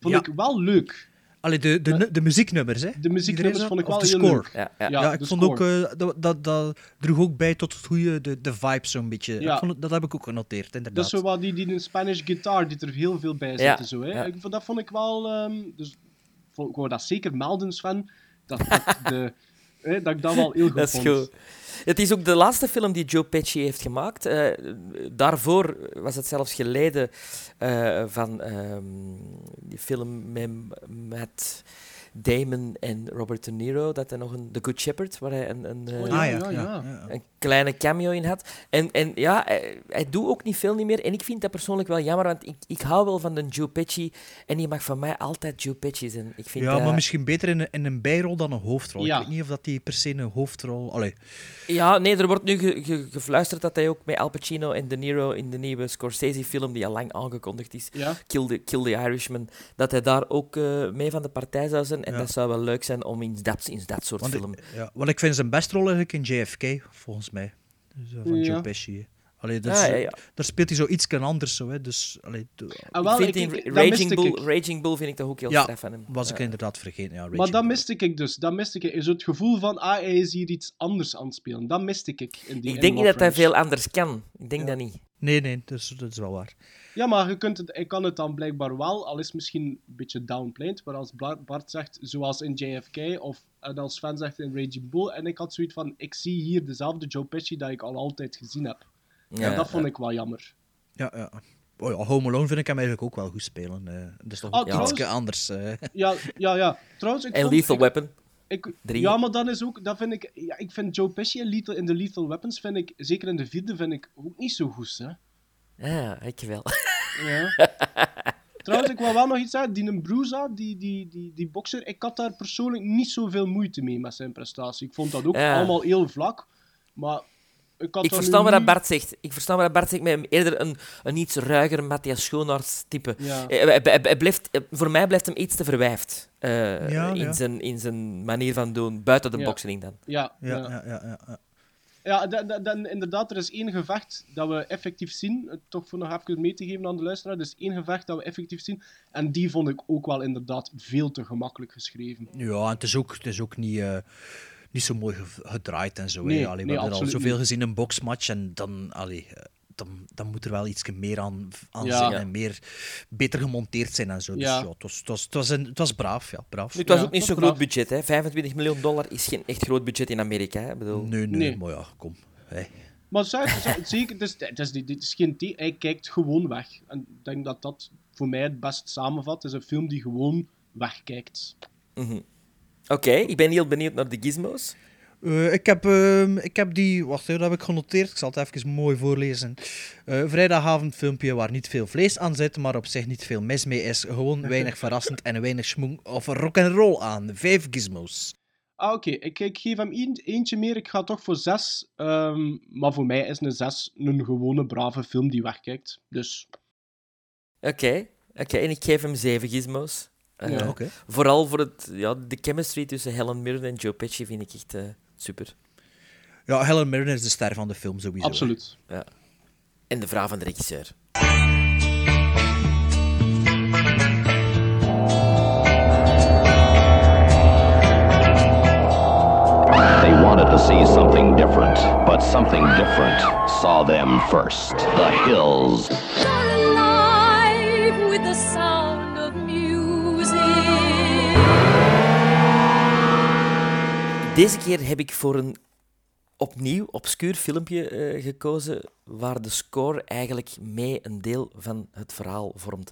vond Ja. ik wel leuk. Allee, de, de, de muzieknummers, hè? De muzieknummers vond ik dat? wel de heel score. leuk. Ja, ja. Ja, Ja, ik de vond score. ook, eh, dat, dat, dat droeg ook bij tot het goede, de, de vibe zo'n beetje. Ja. Ik vond dat heb ik ook genoteerd, Dat inderdaad. is zo wat die, die een Spanish guitar, die er heel veel bij zitten. Ja, Zo, hè. ja. Ik, dat vond ik wel... ehm, dus, vond- ik wou dat zeker melden, Sven. Dat, dat, de, hè, dat ik dat wel heel goed Dat is vond. goed. Het is ook de laatste film die Joe Pesci heeft gemaakt. Eh, daarvoor was het zelfs geleden eh, van ehm, die film met Damon en Robert De Niro, dat hij nog een The Good Shepherd, waar hij een, een, eh, Oh, ja, ah, ja, ja, een kleine cameo in had. En, en ja, hij, hij doet ook niet veel niet meer. En ik vind dat persoonlijk wel jammer, want ik, ik hou wel van de Joe Pesci. En die mag van mij altijd Joe Pesci zijn. Ik vind Ja, dat- maar misschien beter in een, in een bijrol dan een hoofdrol. Ja. Ik weet niet of dat die per se een hoofdrol... Allee, Ja, nee, er wordt nu ge- ge- gefluisterd dat hij ook met Al Pacino en De Niro in de nieuwe Scorsese-film, die al lang aangekondigd is, Ja. Kill the, Kill the Irishman, dat hij daar ook eh, mee van de partij zou zijn. En Ja. dat zou wel leuk zijn om in dat, in dat soort want, film... ik, ja, want ik vind zijn beste rol eigenlijk in JFK, volgens mij. Dus, eh, van Ja. Joe Pesci. hè. Allee, dat Ah, is, ja, ja. Daar speelt hij zo iets anders, zo, hè. dus... Allee, de- Ah, ik wel, vind ik- in ik- Raging, Bull, ik. Raging Bull vind ik toch ook heel Ja, straf van hem. was ik inderdaad vergeten. Ja, Maar dat Bull. miste ik dus. Dat miste ik. Zo het gevoel van, ah, hij is hier iets anders aan het spelen. Dat miste ik in die Ik denk niet dat hij veel anders kan. Ik denk Ja. dat niet. Nee, nee, dat is, dat is wel waar. Ja, maar je kunt het, hij kan het dan blijkbaar wel, al is het misschien een beetje downplayed, maar als Bart zegt, zoals in JFK, of en als Sven zegt in Raging Bull, en ik had zoiets van, ik zie hier dezelfde Joe Pesci dat ik al altijd gezien heb. Ja, Ja, dat vond ik wel jammer. Ja, ja. Oh ja, Home Alone vind ik hem eigenlijk ook wel goed spelen. eh. dat is toch Ah, ietsje anders. eh. Ja, ja, ja. Trouwens, ik En vond... Lethal ik- Weapon. Ik, Drie. ja, maar dan is ook, dat vind ik, ja, ik vind Joe Pesci in, Lethal, in de Lethal Weapons, vind ik, zeker in de vierde, vind ik ook niet zo goed, hè. Ja, ik wel. Ja. Trouwens, ik wil wel nog iets zeggen. Die Bruza, die, die, die, die bokser, ik had daar persoonlijk niet zoveel moeite mee met zijn prestatie. Ik vond dat ook Ja. allemaal heel vlak. Maar ik had Ik versta nu wat dat Bart zegt. Ik versta wat dat Bart zegt met hem eerder een, een iets ruiger Matthias Schoenaerts type. Ja. Eh, hij- hij- hij blijft, eh, voor mij blijft hem iets te verwijfd eh, Ja, in, ja. Zijn, in zijn manier van doen, buiten de Ja. boxing dan. Ja, Ja, ja. ja, ja, ja, ja. ja da- da- dan inderdaad, er is één gevecht dat we effectief zien. eh, Toch voor nog even mee te geven aan de luisteraar. Er is één gevecht dat we effectief zien. En die vond ik ook wel inderdaad veel te gemakkelijk geschreven. Ja, en het is ook, het is ook niet, eh, niet zo mooi ge- gedraaid en zo. Nee, Allee, we hebben er al zoveel niet. gezien in een boxmatch en dan, allee, eh, dan, dan moet er wel iets meer aan, aan Ja. zijn en meer, beter gemonteerd zijn en zo. Dus Ja. ja, het, was, het, was, het, was een, het was braaf, ja, braaf. Nu, het was Ja, ook niet zo'n groot budget. Hè. 25 miljoen dollar is geen echt groot budget in Amerika. Hè. Bedoel, Nee, nee, Nee. maar ja, kom. Hey. Maar zou- zou- zeker, het is, het is, dit is geen thee, hij kijkt gewoon weg. En ik denk dat dat voor mij het best samenvat. Het is een film die gewoon wegkijkt. mhm. Oké, ik ben heel benieuwd naar de gizmos. Eh, ik, heb, ehm, ik heb die, wacht even, dat heb ik genoteerd. Ik zal het even mooi voorlezen. Eh vrijdagavondfilmpje waar niet veel vlees aan zit, maar op zich niet veel mis mee is. Gewoon weinig verrassend en weinig schmoeng of rock and roll aan. Vijf gizmos. Ah, oké. Ik, ik geef hem een, eentje meer. Ik ga toch voor zes. Ehm, maar voor mij is een zes een gewone, brave film die wegkijkt. Dus Oké, oké, en ik geef hem zeven gizmos. Eh, Ja, Oké. Vooral voor het, ja, de chemistry tussen Helen Mirren en Joe Pesci vind ik echt eh, super. Ja, Helen Mirren is de ster van de film sowieso. absoluut. En de vrouw van de regisseur. They wanted to see something different, but something different saw them first. The Hills. alive with the sound Deze keer heb ik voor een opnieuw obscuur filmpje eh, gekozen waar de score eigenlijk mee een deel van het verhaal vormt.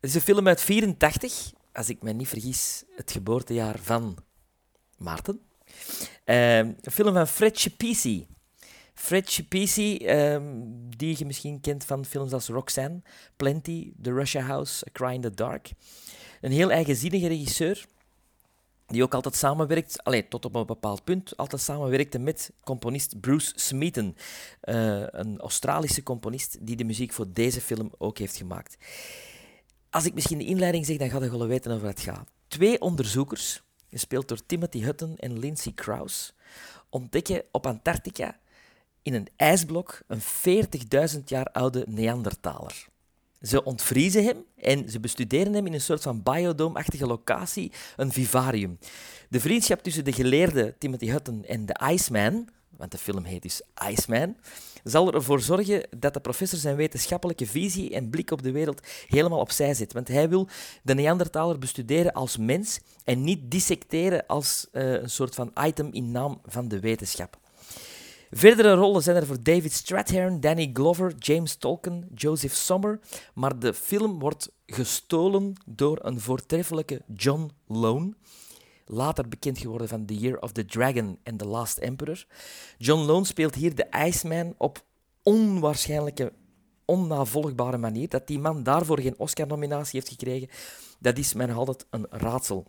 Het is een film uit 84, als ik me niet vergis, het geboortejaar van Maarten. Eh, een film van Fred Schepisi. Fred Schepisi, ehm, die je misschien kent van films als Roxanne, Plenty, The Russia House, A Cry in the Dark. Een heel eigenzinnige regisseur, die ook altijd samenwerkt, allee, tot op een bepaald punt, altijd samenwerkte met componist Bruce Smeaton, eh, een Australische componist die de muziek voor deze film ook heeft gemaakt. Als ik misschien de inleiding zeg, dan ga je wel weten over het gaat. Twee onderzoekers, gespeeld door Timothy Hutton en Lindsay Krause, ontdekken op Antarctica in een ijsblok een 40.000 jaar oude Neandertaler. Ze ontvriezen hem en ze bestuderen hem in een soort van biodome-achtige locatie, een vivarium. De vriendschap tussen de geleerde Timothy Hutton en de Iceman, want de film heet dus Iceman, zal ervoor zorgen dat de professor zijn wetenschappelijke visie en blik op de wereld helemaal opzij zet. Want hij wil de Neandertaler bestuderen als mens en niet dissecteren als uh, een soort van item in naam van de wetenschap. Verdere rollen zijn er voor David Strathairn, Danny Glover, James Tolkien, Joseph Sommer, maar de film wordt gestolen door een voortreffelijke John Lone, later bekend geworden van The Year of the Dragon en The Last Emperor. John Lone speelt hier de Iceman op onwaarschijnlijke, onnavolgbare manier. Dat die man daarvoor geen Oscar-nominatie heeft gekregen, dat is mij altijd een raadsel.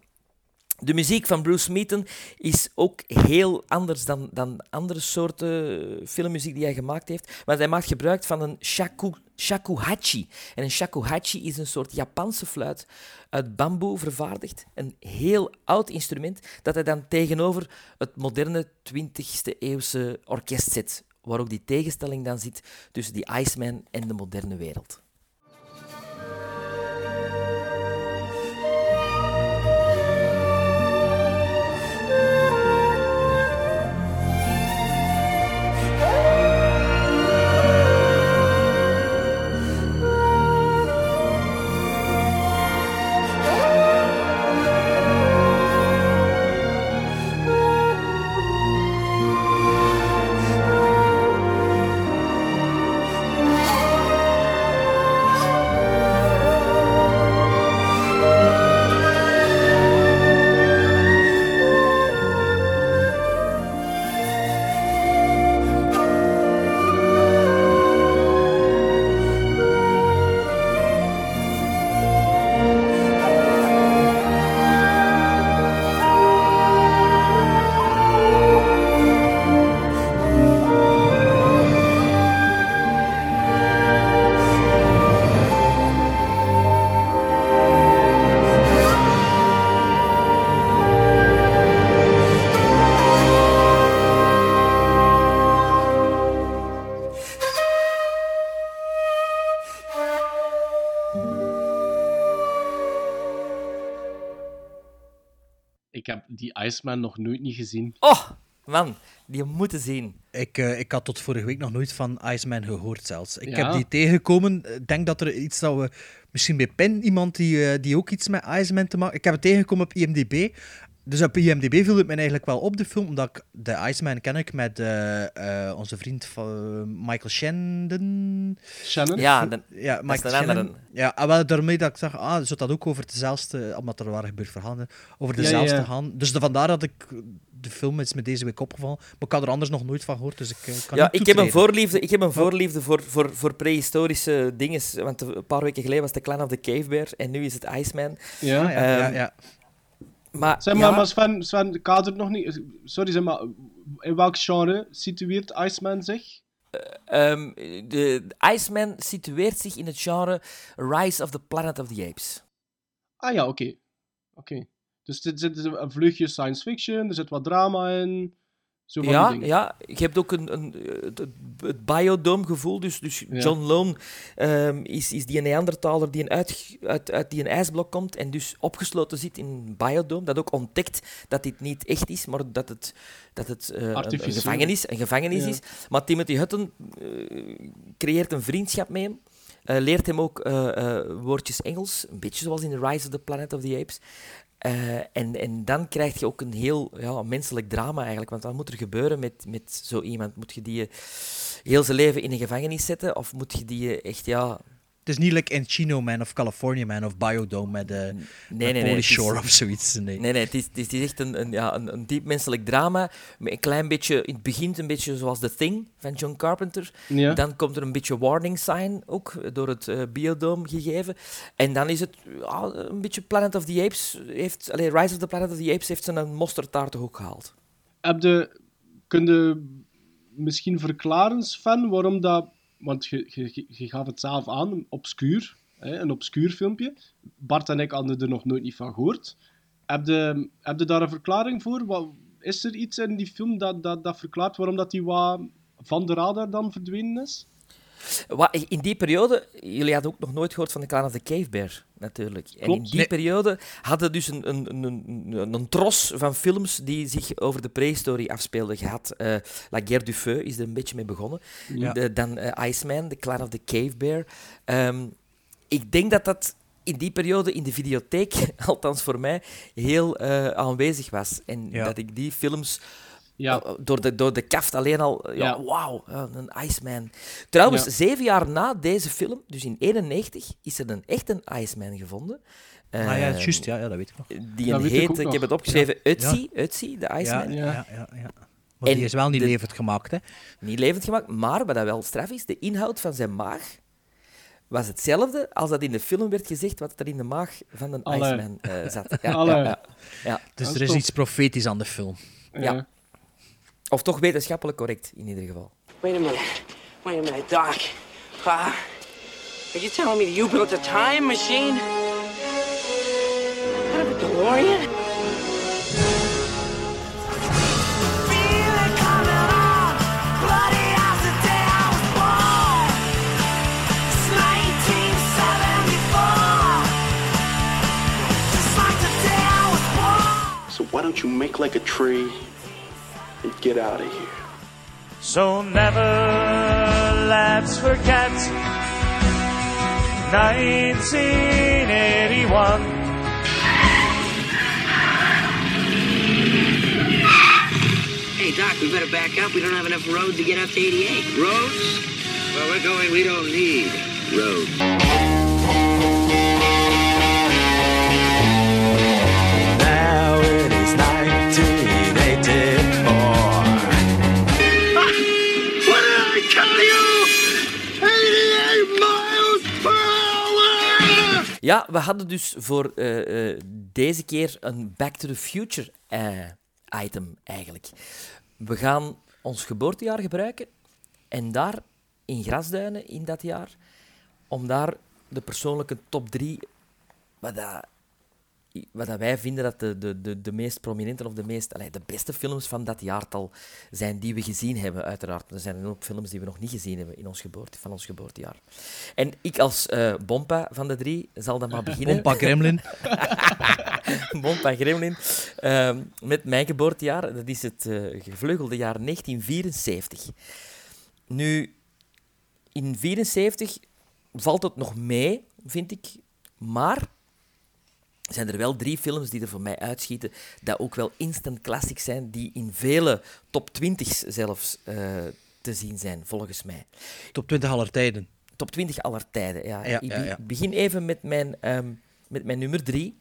De muziek van Bruce Smeaton is ook heel anders dan, dan andere soorten filmmuziek die hij gemaakt heeft. Want hij maakt gebruik van een shaku, shakuhachi. En een shakuhachi is een soort Japanse fluit uit bamboe vervaardigd. Een heel oud instrument dat hij dan tegenover het moderne 20e eeuwse orkest zet. Waar ook die tegenstelling dan zit tussen die Iceman en de moderne wereld. Iceman nog nooit niet gezien. Oh, man, die moeten zien. Ik, uh, ik had tot vorige week nog nooit van Iceman gehoord zelfs. Ik heb die tegengekomen. Ik denk dat er iets dat we... Misschien bij Pen, iemand die, uh, die ook iets met Iceman te maken... Ik heb het tegengekomen op IMDb. Dus op IMDb viel het me eigenlijk wel op, de film, omdat ik de Iceman ken ik met uh, uh, onze vriend van Michael Shandon. Shannon? Ja, de, ja Michael Shannon. Ja, ah, wel, daarmee dat ik zag, ah, zou dat ook over dezelfde, omdat er waren gebeurd verhalen, over dezelfde ja, ja. gaan. Dus de, vandaar dat ik de film is me deze week opgevallen. Maar ik had er anders nog nooit van gehoord, dus ik uh, kan Ja, ik heb, een voorliefde, ik heb een voorliefde voor, voor, voor prehistorische dingen. Want een paar weken geleden was de Clan of the Cave Bear en nu is het Iceman. Ja, ja, um, ja, ja. Maar, zeg maar, ja. maar Sven, Sven kadert nog niet. Sorry, zeg maar. In welk genre situeert Iceman zich? Uh, um, de Iceman situeert zich in het genre Rise of the Planet of the Apes. Ah ja, oké. Okay. Oké. Okay. Dus er zit een vluchtje science fiction, er zit wat drama in. Zo van ja, ja, je hebt ook een, een, het, het biodome-gevoel. Dus, dus ja. John Lone um, is, is die Neandertaler die, een uit, uit, uit die een ijsblok komt en dus opgesloten zit in een biodome. Dat ook ontdekt dat dit niet echt is, maar dat het, dat het uh, een, een, gevangenis, een gevangenis ja. is. Maar Timothy Hutton uh, creëert een vriendschap met hem. Uh, leert hem ook woordjes Engels, een beetje zoals in The Rise of the Planet of the Apes. Uh, en, en dan krijg je ook een heel ja, menselijk drama eigenlijk. Want wat moet er gebeuren met, met zo iemand? Moet je die heel zijn leven in een gevangenis zetten? Of moet je die echt, ja... Het is niet like Encino Man of California Man of Biodome met, uh, nee, met nee, Polish nee, Shore is, of zoiets. Nee, nee, nee het, is, het, is, het is echt een, een, ja, een, een diep menselijk drama. Met een klein beetje, het begint een beetje zoals The Thing van John Carpenter. Ja. Dan komt er een beetje warning sign ook door het uh, Biodome gegeven. En dan is het een beetje Planet of the Apes. Heeft, allez, Rise of the Planet of the Apes heeft zijn mosterdtaartenhoek gehaald. Heb de, kun je misschien verklaren, Sven, waarom dat want je, je, gaf het zelf aan, obscuur, hè, een obscuur filmpje. Bart en ik hadden er nog nooit niet van gehoord. Heb je, heb daar een verklaring voor? Wat, is er iets in die film dat, dat, dat verklaart waarom dat die wat van de radar dan verdwenen is? Wat, in die periode, jullie hadden ook nog nooit gehoord van de Clan of the Cave Bear, natuurlijk. En in die Nee. periode hadden dus een, een, een, een, tros van films die zich over de prehistorie afspeelden gehad. Eh, La Guerre du Feu is er een beetje mee begonnen. Ja. De- dan eh, Iceman, The Clan of the Cave Bear. Ehm, ik denk dat dat in die periode in de videotheek, althans voor mij, heel eh, aanwezig was. En Ja. dat ik die films Ja. eh, door, de, door de kaft alleen al, ja, Ja. wauw, een Iceman. Trouwens, Ja. zeven jaar na deze film, dus in 91, is er een echt een Iceman gevonden. ah ja, Eh, juist, ja, ja, dat weet ik nog. Die een ik heet, ik, heb het opgeschreven, Ötzi, Ötzi, de Iceman. ja, Ja. ja, ja, Maar En die is wel niet de- levend gemaakt, hè. Niet levend gemaakt, maar wat dat wel straf is, de inhoud van zijn maag was hetzelfde als dat in de film werd gezegd wat er in de maag van een Allee. Iceman eh, zat. Ja, ja, ja, ja. Dus er is iets profetisch aan de film. Ja. Of toch wetenschappelijk correct, in ieder geval. Wait a minute. Wait a minute, Doc. Uh, are you telling me that you built a time machine? Out of a DeLorean? So why don't you make like a tree and get out of here? So never let's forget 1981. Hey, Doc, we better back up. We don't have enough road to get up to 88. Roads? Well, we're going, we don't need roads. Ja, we hadden dus voor eh, eh, deze keer een Back to the Future eh, item eigenlijk. We gaan ons geboortejaar gebruiken en daar in Grasduinen in dat jaar, om daar de persoonlijke top 3, wat, dat, wat wij vinden dat de, de, de, de meest prominente of de meest, allee, de beste films van dat jaartal zijn die we gezien hebben, uiteraard. Er zijn ook films die we nog niet gezien hebben in ons geboorte, van ons geboortejaar. En ik als eh Bompa van de drie zal dan maar beginnen. Bompa Gremlin. Bompa Gremlin. Ehm, met mijn geboortejaar, dat is het eh, gevleugelde jaar 1974. Nu, in 1974 valt het nog mee, vind ik. Maar zijn er wel drie films die er voor mij uitschieten, dat ook wel instant classics zijn, die in vele top 20's zelfs eh, te zien zijn, volgens mij. Top 20 aller tijden. Top 20 aller tijden, ja. Ja, ik ja, be- ja. begin even met mijn, ehm, met mijn nummer 3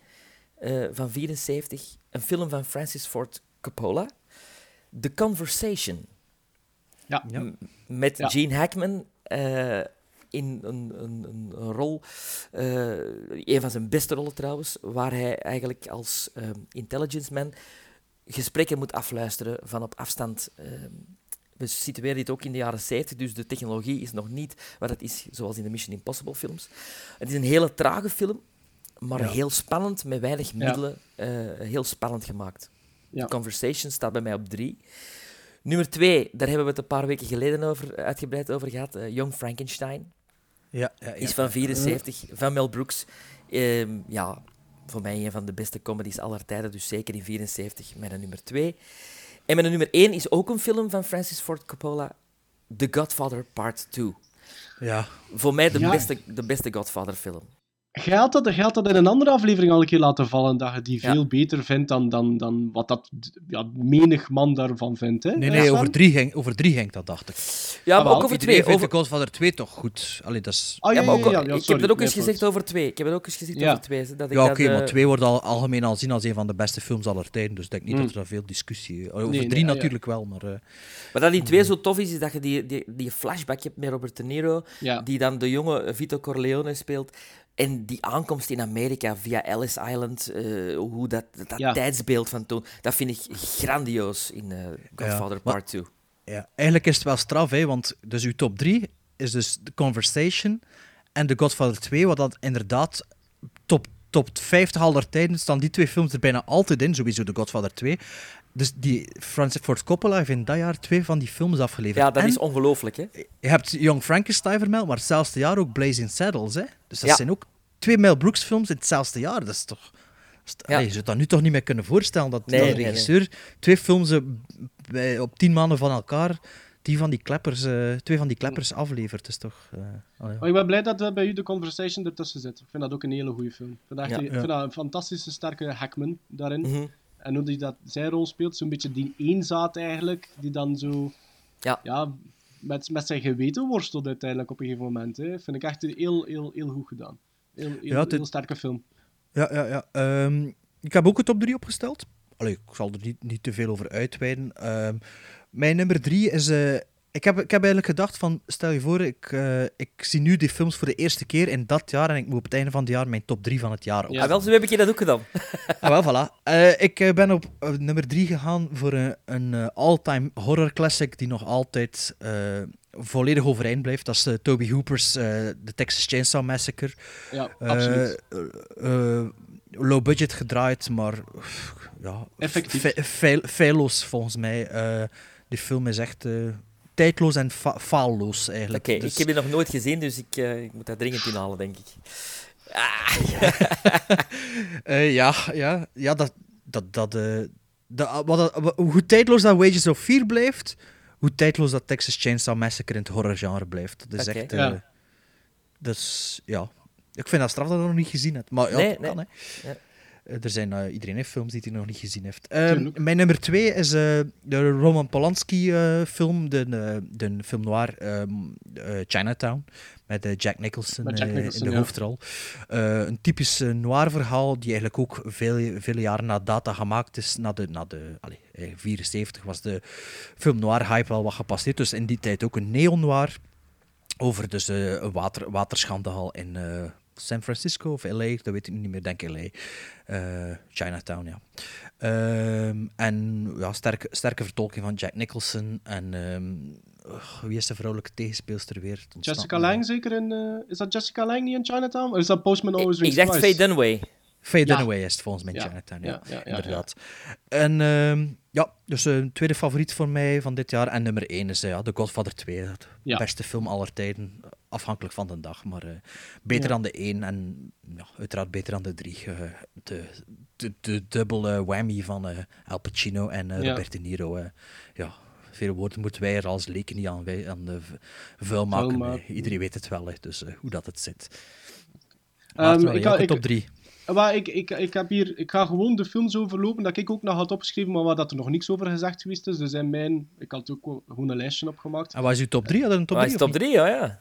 van 74. Een film van Francis Ford Coppola. The Conversation. Ja. Met Ja. Gene Hackman eh, in een, een, een, een rol, eh, een van zijn beste rollen trouwens, waar hij eigenlijk als ehm, intelligence man gesprekken moet afluisteren van op afstand. ehm. we situeren dit ook in de jaren 70, dus de technologie is nog niet wat het is zoals in de Mission Impossible films. Het is een hele trage film, maar Ja. heel spannend, met weinig middelen. eh, heel spannend gemaakt. Ja. The Conversation staat bij mij op drie. Nummer twee, daar hebben we het een paar weken geleden over, uitgebreid over gehad. eh, Young Frankenstein. Ja, ja, ja. Is van 74, van Mel Brooks. Ehm, ja, voor mij een van de beste comedies aller tijden, dus zeker in 74, mijn nummer 2. En mijn nummer 1 is ook een film van Francis Ford Coppola, The Godfather Part 2. Ja. Voor mij de, Ja. beste, de beste Godfather-film. Had, dat, had dat in een andere aflevering al een keer laten vallen, dat je die Ja. veel beter vindt dan, dan, dan wat dat ja, menig man daarvan vindt. Hè? Nee, nee, over drie, ging, over drie ging dat, dacht ik. Ja, Ah, maar wel. ook over twee. vindt Over... de Godfather 2 toch goed. Allee, dat is... Ah, ja, Ja, maar ja, ook, ja, ja, ik heb het ook nee, eens gezegd over twee. Ik heb het ook eens gezegd Ja. over twee. Dat ik Ja, dat, oké, eh, maar 2 wordt al algemeen al zien als een van de beste films aller tijden. Dus ik denk niet Mm. dat er daar veel discussie... Over Nee, nee, drie ah, ja. natuurlijk wel, maar... eh, Wat dat in twee zo tof is, is dat je die, die, die flashback hebt met Robert De Niro, Ja. die dan de jonge Vito Corleone speelt. En die aankomst in Amerika via Ellis Island, eh, hoe dat, dat Ja. tijdsbeeld van toen, dat vind ik grandioos in eh, Godfather Part 2. Ja, eigenlijk is het wel straf, hè, want dus uw top 3 is dus The Conversation en The Godfather 2, wat dan inderdaad top, top 50 aller tijden staan die twee films er bijna altijd in. Sowieso The Godfather 2. Dus die Francis Ford Coppola heeft in dat jaar twee van die films afgeleverd. Ja, dat En is ongelooflijk, hè? Je hebt Young Frankenstein vermeld, maar hetzelfde jaar ook Blazing Saddles. Hè? Dus dat Ja. zijn ook twee Mel Brooks films in hetzelfde jaar. Dat is toch... Ja. Allee, je zou dat nu toch niet meer kunnen voorstellen, dat, Nee, dat een nee, nee. regisseur twee films eh, bij, op tien maanden van elkaar die van die kleppers, eh, twee van die kleppers aflevert. Dat is toch... eh, allee, Maar ik ben blij dat eh, bij u de Conversation ertussen zit. Ik vind dat ook een hele goede film. Ik vind dat, echt- Ja. ik Ja. vind dat een fantastische sterke Hackman daarin. Mhm. En hoe hij dat zijn rol speelt, zo'n beetje die eenzaad eigenlijk, die dan zo Ja. met, met zijn geweten worstelt uiteindelijk op een gegeven moment. Hè. Vind ik echt heel, heel, heel goed gedaan. Heel, Ja, heel sterke film. Ja, ja, ja. Ehm, ik heb ook een top 3 opgesteld. Allee, ik zal er niet, niet te veel over uitweiden. Ehm, mijn nummer 3 is. eh, ik, heb, ik heb eigenlijk gedacht van, stel je voor, ik, eh, ik zie nu die films voor de eerste keer in dat jaar en ik moet op het einde van het jaar mijn top 3 van het jaar op. Ah, wel, zo heb ik je dat ook gedaan. Ah, wel, voilà. Eh, ik eh, ben op nummer 3 gegaan voor een, een all-time horror classic die nog altijd eh, volledig overeind blijft. Dat is Toby Hooper's eh, The Texas Chainsaw Massacre. Ja, absoluut. low budget gedraaid, maar pff, ja, Effectief. fe- feil- feilloos volgens mij. Eh, die film is echt eh, tijdloos en fa faalloos eigenlijk. Oké, Dus- ik heb die nog nooit gezien, dus ik, eh, ik moet dat dringend inhalen, denk ik. Eh, ja, ja, ja, dat. dat, dat, eh, dat, wat, dat- wat- hoe tijdloos dat Wages of Fear blijft, hoe tijdloos dat Texas Chainsaw Massacre in het horrorgenre blijft. Dat is echt. eh, Ja. is, ja. Ik vind dat straf dat je dat nog niet gezien hebt. Maar ja, Nee, dat kan, hè. Ja. Eh, Er zijn eh, iedereen heeft films die hij nog niet gezien heeft. Ehm, mijn nummer twee is eh, de Roman Polanski eh, film, de, de film noir ehm, eh, Chinatown, met Jack Nicholson, Met Jack Nicholson, in de ja. hoofdrol. Een typisch noir verhaal die eigenlijk ook veel, vele jaren na data gemaakt is. Na de, na de allee, eh, 74 was de film noir hype wel wat gepasseerd, dus in die tijd ook een neo-noir over dus een water, waterschandaal in San Francisco of LA, dat weet ik niet meer, denk ik LA. Eh, Chinatown, ja. Ehm, en ja, sterke, sterke vertolking van Jack Nicholson. En ehm, ugh, wie is de vrouwelijke tegenspeelster weer? Jessica me. Lange zeker in... eh, is dat Jessica Lange niet in Chinatown? Of is dat Postman Always Ik, Rings ik dacht Twice? Faye Dunaway. Faye Ja. Dunaway is het volgens mij in Ja. Chinatown, ja, Ja, ja, ja, inderdaad. En ehm, ja, dus een tweede favoriet voor mij van dit jaar. En nummer één is eh, ja, The Godfather 2. De Ja. beste film aller tijden, afhankelijk van de dag. Maar eh, beter Ja. dan de één en ja, uiteraard beter dan de drie. Eh, de, de, de dubbele whammy van eh, Al Pacino en Ja. Robert De Niro. eh. ja, veel woorden moeten wij er als leken niet aan, wij, aan de vuil maken. Vuil iedereen weet het wel, dus hoe dat het zit. Ehm, Maarten, ik ga- ik- top 3. Maar ik, ik, ik, heb hier, ik ga gewoon de films overlopen dat ik ook nog had opgeschreven, maar waar dat er nog niks over gezegd geweest is. Dus in mijn, ik had ook gewoon een lijstje opgemaakt. En wat is uw top 3? Had een top Wat 3? is top 3? Ja, ja.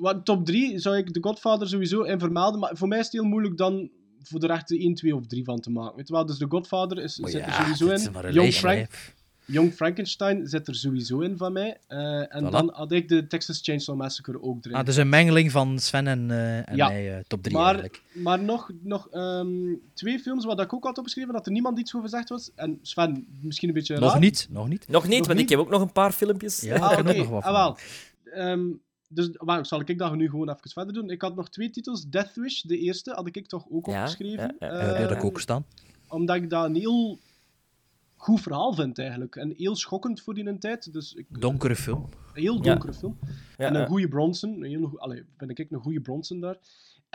Wat, top 3 zou ik The Godfather sowieso in vermelden, maar voor mij is het heel moeilijk dan voor de rechter 1, 2 of 3 van te maken. Weet je wel, dus The Godfather is, zit ja, er sowieso in. Young, Frank. Young Frankenstein zit er sowieso in van mij. Eh, en Voilà. dan had ik de Texas Chainsaw Massacre ook erin. Ah, dus een mengeling van Sven en, eh, en Ja. mij, eh, top 3 maar, eigenlijk. maar nog, nog ehm, twee films waar ik ook had opgeschreven dat er niemand iets over gezegd was. En Sven, misschien een beetje Nog raar. niet, nog niet. Nog niet, Nog want niet? ik heb ook nog een paar filmpjes. Ja, Ah, nog wat Ah, wel. Ehm, dus maar, zal ik dat nu gewoon even verder doen? Ik had nog twee titels. Death Wish, de eerste, had ik toch ook Ja, opgeschreven. ja, ja, Eh, die had ik Ehm, ook staan. Omdat ik dat een heel goed verhaal vind, eigenlijk. En heel schokkend voor die tijd. Dus ik, Donkere film. een heel Ja. donkere film. Ja, en een goede Bronson. Een heel, allee, vind ik een goede Bronson daar.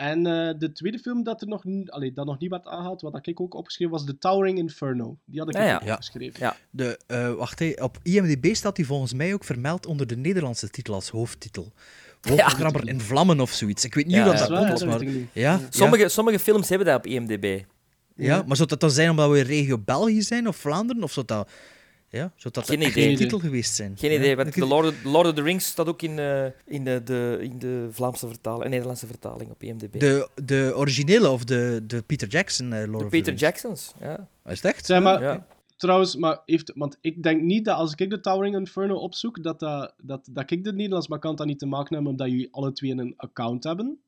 En eh, de tweede film dat er nog, allee, dat nog niet werd aangehaald, wat ik ook opgeschreven was The Towering Inferno. Die had ik Ja, ook ja. opgeschreven. Ja. De, eh, wacht, hé, op IMDb staat hij volgens mij ook vermeld onder de Nederlandse titel als hoofdtitel. Wolfkrabber in vlammen of zoiets. Ik weet niet Ja, hoe dat, ja. dat komt, waar, maar... Ja, Sommige, sommige films hebben dat op IMDb. ja, maar zou dat dan zijn omdat we regio België zijn of Vlaanderen? Of zou dat, ja, zou dat Geen de idee. titel geweest zijn? Geen Ja. idee, want The Lord, of, Lord of the Rings staat ook in, eh, in, de, de, in de Vlaamse vertaling, en Nederlandse vertaling op IMDb. De, de originele of de, de Peter Jackson eh, Lord De of the Peter Rings? Jacksons, ja. Is het echt? Zeg maar, Ja. trouwens, maar heeft, want ik denk niet dat als ik de Towering Inferno opzoek, dat, dat, dat, dat ik de Nederlands markant dat niet te maken hebben, omdat jullie alle twee een account hebben,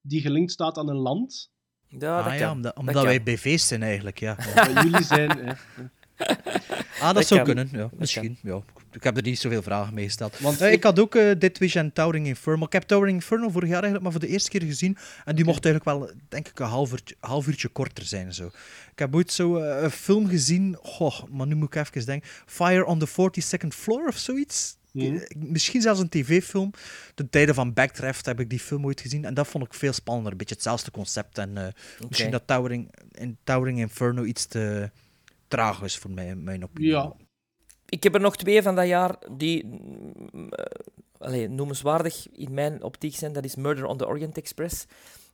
die gelinkt staat aan een land. Ja, dat ah, kan. ja, omdat, Dat omdat kan. wij BV's zijn eigenlijk, ja. ja. Maar jullie zijn... eh, Ah, dat, Dat zou kan. kunnen, ja. Misschien, ja. ik heb er niet zoveel vragen mee gesteld. Want Eh, ik, ik- had ook Dead Wish en Towering Inferno. Ik heb Towering Inferno vorig jaar eigenlijk maar voor de eerste keer gezien. En die mocht eigenlijk wel, denk ik, een half uurtje, half uurtje korter zijn. Zo. Ik heb ooit zo eh, een film gezien. Goh, maar nu moet ik even denken. Fire on the 42nd Floor of zoiets. Misschien zelfs een tv-film. Ten tijde van Backdraft heb ik die film ooit gezien. En dat vond ik veel spannender. Een beetje hetzelfde concept. En eh, misschien dat Towering, in Towering Inferno iets te traag is voor mij, in mijn opinie. Ja. Ik heb er nog twee van dat jaar die mm, eh, allee, noemenswaardig in mijn optiek zijn. Dat is Murder on the Orient Express.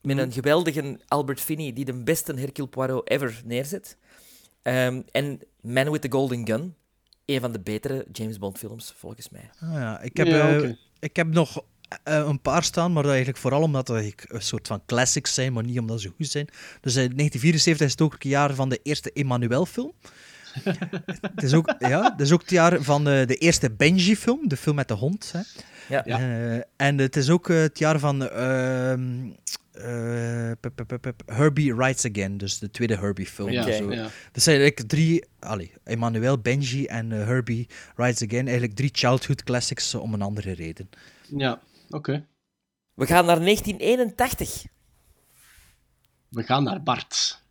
Met Mhm. een geweldige Albert Finney die de beste Hercule Poirot ever neerzet. Ehm, en Man with the Golden Gun. Een van de betere James Bond films, volgens mij. Ah, ja. Ik, heb, Ja, eh, ik heb nog een paar staan, maar dat eigenlijk vooral omdat dat eigenlijk een soort van classics zijn, maar niet omdat ze goed zijn. Dus eh, 1974 is het ook het jaar van de eerste Emmanuel-film. het, is ook, ja, het is ook het jaar van eh, de eerste Benji-film, de film met de hond. Hè. Ja. Eh, en het is ook eh, het jaar van ehm, eh, Herbie Writes Again, dus de tweede Herbie-film. Ja, Zo. ja. Dat zijn eigenlijk drie, allee, Emmanuel, Benji en eh, Herbie Writes Again, eigenlijk drie childhood classics eh, om een andere reden. Ja, oké. We gaan naar 1981. We gaan naar Bart.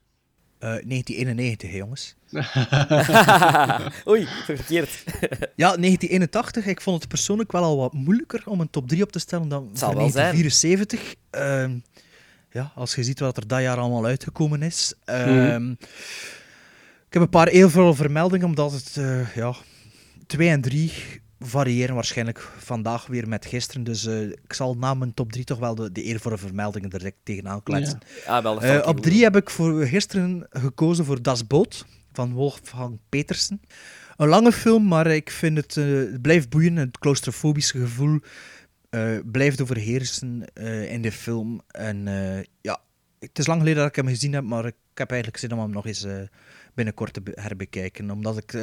Eh, 1991, hè, jongens. Oei, verkeerd. Ja, 1981. Ik vond het persoonlijk wel al wat moeilijker om een top 3 op te stellen dan zal voor wel zijn. 1974. Ehm, ja, als je ziet wat er dat jaar allemaal uitgekomen is. Ehm, Ik heb een paar heel veel vermeldingen, omdat het, eh, ja, 2 en 3 variëren waarschijnlijk vandaag weer met gisteren. Dus eh, ik zal na mijn top 3 toch wel de, de eervolle vermeldingen direct tegenaan kletsen. Ja, wel, Eh, op heel 3 heb ik voor gisteren gekozen voor Das Boot van Wolfgang Petersen. Een lange film, maar ik vind het, eh, het blijft boeien. Het claustrofobische gevoel blijft overheersen in de film. En ja, het is lang geleden dat ik hem gezien heb, maar ik heb eigenlijk zin om hem nog eens binnenkort te be- herbekijken. Omdat ik...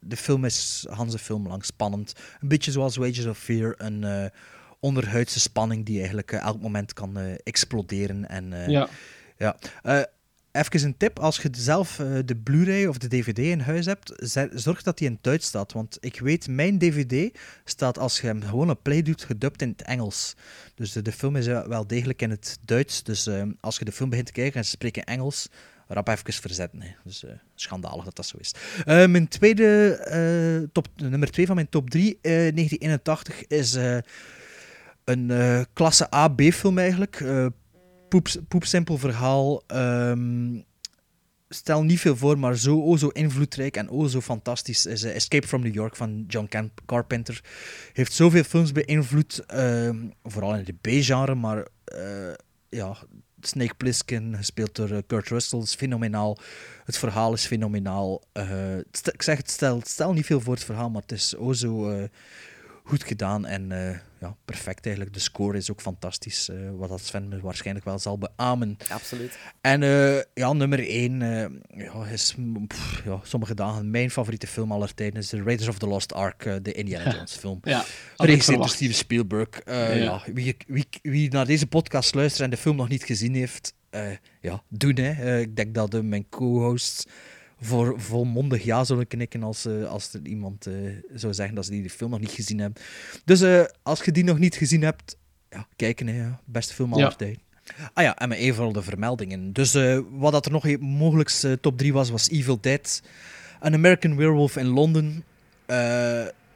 de film is, Hanse film lang spannend. Een beetje zoals Wages of Fear, een eh, onderhuidse spanning die eigenlijk eh, elk moment kan eh, exploderen. En, Ja. ja. Even een tip, als je zelf de Blu-ray of de DVD in huis hebt, zorg dat die in het Duits staat. Want ik weet, mijn DVD staat als je hem gewoon op play doet, gedubt in het Engels. Dus de, de film is wel degelijk in het Duits. Dus als je de film begint te kijken en ze spreken Engels, rap even verzetten. Hè. Dus eh, schandalig dat dat zo is. Eh, mijn tweede, eh, top, nummer 2 van mijn top 3, 1981, is een klasse A-B-film eigenlijk. Eh poep, poepsimpel verhaal. ehm, stel niet veel voor, maar zo, oh, zo invloedrijk en oh, zo fantastisch is Escape from New York van John Carpenter. Heeft zoveel films beïnvloed, ehm, vooral in de B-genre, maar ja, Snake Plissken, gespeeld door eh, Kurt Russell, is fenomenaal. Het verhaal is fenomenaal. Eh, ik zeg het, stel, stel niet veel voor het verhaal, maar het is zo eh, goed gedaan en eh, ja, perfect eigenlijk. De score is ook fantastisch, eh, wat dat Sven me waarschijnlijk wel zal beamen. Absoluut. En eh, ja, nummer 1 ja, is pff, ja, sommige dagen mijn favoriete film aller tijden is The Raiders of the Lost Ark, de Indiana Jones film. Ja, Geregisseerd door. Steven Spielberg. Eh, Ja. ja. wie, wie, wie naar deze podcast luistert en de film nog niet gezien heeft, eh, ja, doen. Hè. Eh, ik denk dat mijn co-hosts voor volmondig ja zullen knikken als, eh, als er iemand eh, zou zeggen dat ze die film nog niet gezien hebben. Dus eh, als je die nog niet gezien hebt, ja, kijken. Hè. Beste film aller Ja. tijden. Ah ja, en mijn even de vermeldingen. Dus wat dat er nog een- mogelijk top 3 was, was Evil Dead, An American Werewolf in London,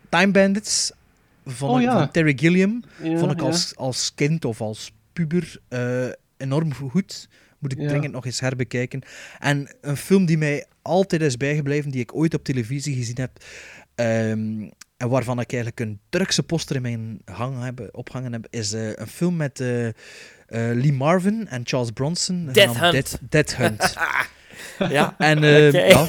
Time Bandits van, Oh ja. van Terry Gilliam. Ja, vond ik als, als kind of als puber enorm goed. Moet ik Ja. dringend nog eens herbekijken. En een film die mij altijd is bijgebleven, die ik ooit op televisie gezien heb. ehm, en waarvan ik eigenlijk een Turkse poster in mijn hang heb, opgehangen heb, is eh, een film met eh, eh, Lee Marvin en Charles Bronson. Death Hunt. Dead, Dead Hunt. Ja, En eh, oké. ja.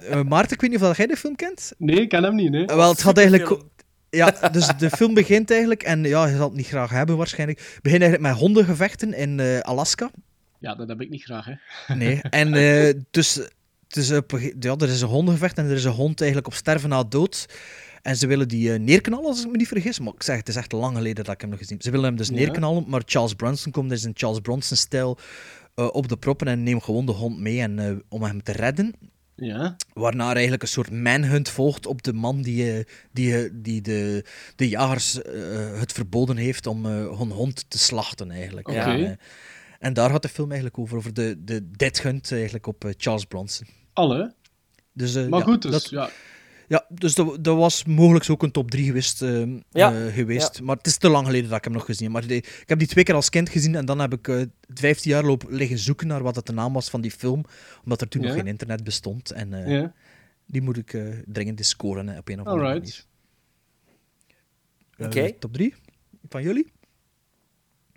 Eh, Maarten, ik weet niet of jij de film kent? Nee, ik ken hem niet, nee. Wel, het gaat eigenlijk... Ja, dus de film begint eigenlijk, en ja, je zal het niet graag hebben waarschijnlijk, begint eigenlijk met hondengevechten in eh, Alaska. Ja, dat heb ik niet graag, hè. Nee, en eh, dus, dus op ja, er is een hondengevecht en er is een hond eigenlijk op sterven na dood. En ze willen die eh, neerknallen, als ik me niet vergis. Maar ik zeg, het is echt lang geleden dat ik hem nog gezien heb. Ze willen hem dus Ja. neerknallen, maar Charles Bronson komt dus in Charles Bronson-stijl eh, op de proppen en neemt gewoon de hond mee en, om hem te redden. Ja. Waarna er eigenlijk een soort manhunt volgt op de man die, die, die de, de jagers het verboden heeft om eh, hun hond te slachten, eigenlijk. Eh, en daar gaat de film eigenlijk over, over de, de death hunt eigenlijk op eh, Charles Bronson. Alle. Dus, eh, Maar ja, goed, dus, dat, ja. ja, dus dat, dat was mogelijk ook een top 3 geweest. eh, Ja, eh, geweest. ja. Maar het is te lang geleden dat ik hem nog gezien heb. Maar die- ik heb die twee keer als kind gezien en dan heb ik eh 15 jaar lopen liggen zoeken naar wat het de naam was van die film. Omdat er toen Ja. nog geen internet bestond. En eh, Ja. die moet ik eh, dringend eens scoren op een of andere Alright. manier. Oké. Top 3 van jullie?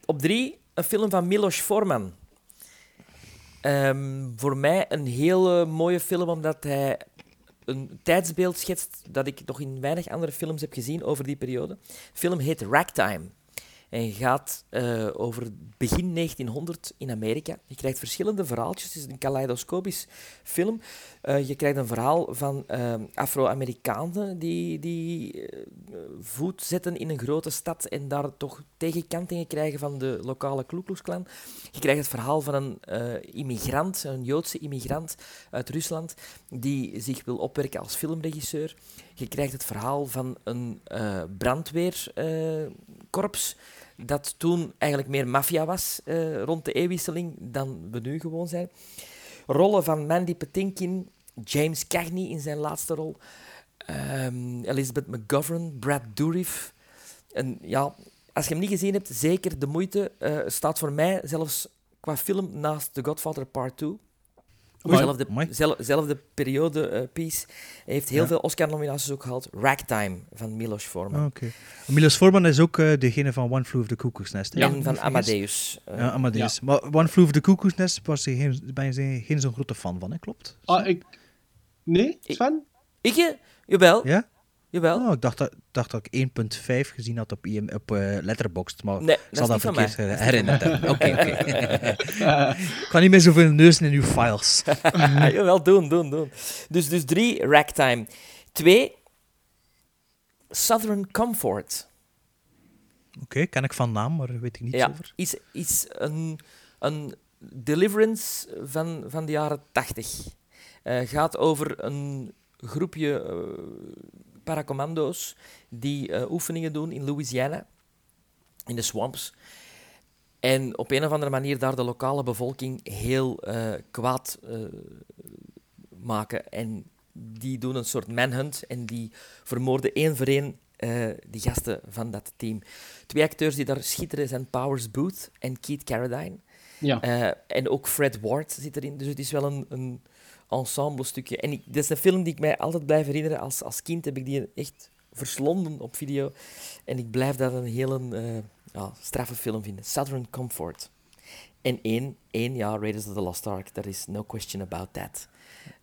Op drie, een film van Milos Forman. Ehm, voor mij een hele mooie film, omdat hij een tijdsbeeld schetst dat ik nog in weinig andere films heb gezien over die periode. De film heet Ragtime. En gaat eh, over begin 1900 in Amerika. Je krijgt verschillende verhaaltjes. Het is een kaleidoscopisch film. Eh, je krijgt een verhaal van eh, Afro-Amerikanen die, die voet zetten in een grote stad en daar toch tegenkantingen krijgen van de lokale Ku Klux Klan. Je krijgt het verhaal van een immigrant, een Joodse immigrant uit Rusland, die zich wil opwerken als filmregisseur. Je krijgt het verhaal van een brandweerkorps dat toen eigenlijk meer maffia was eh, rond de eeuwwisseling dan we nu gewoon zijn. Rollen van Mandy Patinkin, James Cagney in zijn laatste rol, ehm, Elizabeth McGovern, Brad Dourif. En ja, als je hem niet gezien hebt, zeker de moeite. Eh, staat voor mij zelfs qua film naast The Godfather Part 2. Zelfde, zel- zelfde periode eh, piece. Hij heeft heel Ja. veel Oscar-nominaties ook gehad. Ragtime van Milos Forman. Ah, Oké. Milos Forman is ook eh, degene van One Flew Over the Cuckoo's Nest. En ik van vergis. Amadeus. Eh, ja, Amadeus. Maar One Flew Over the Cuckoo's Nest was je geen, ben je geen zo'n grote fan van, hè? klopt? Ah, ik... Nee, Sven? Ik? eh, Jawel. Ja? Jawel. Oh, ik dacht dat, dacht dat ik 1.5 gezien had op, IM, op eh, Letterboxd, maar Nee, ik zal dat niet verkeerd mij. her- Dat is niet van herinnerd mij. hebben. Oké, oké. ik kan niet meer zoveel neuzen in uw files. Jawel, doen, doen, doen. Dus, dus drie, Ragtime. Twee, Southern Comfort. Oké, ken ik van naam, maar weet ik niets ja, over. is, is een, een deliverance van, van de jaren tachtig. Eh gaat over een groepje eh, paracommando's die eh, oefeningen doen in Louisiana, in de swamps. En op een of andere manier daar de lokale bevolking heel eh, kwaad eh, maken. En die doen een soort manhunt en die vermoorden één voor één eh, die gasten van dat team. Twee acteurs die daar schitteren zijn Powers Booth en Keith Carradine. Ja. En ook Fred Ward zit erin. Dus het is wel een, een ensemble stukje. En ik, dat is een film die ik mij altijd blijf herinneren. Als, als kind heb ik die echt verslonden op video. En ik blijf dat een hele eh, ja, straffe film vinden. Southern Comfort. En één, één ja, Raiders of the Lost Ark. There is no question about that.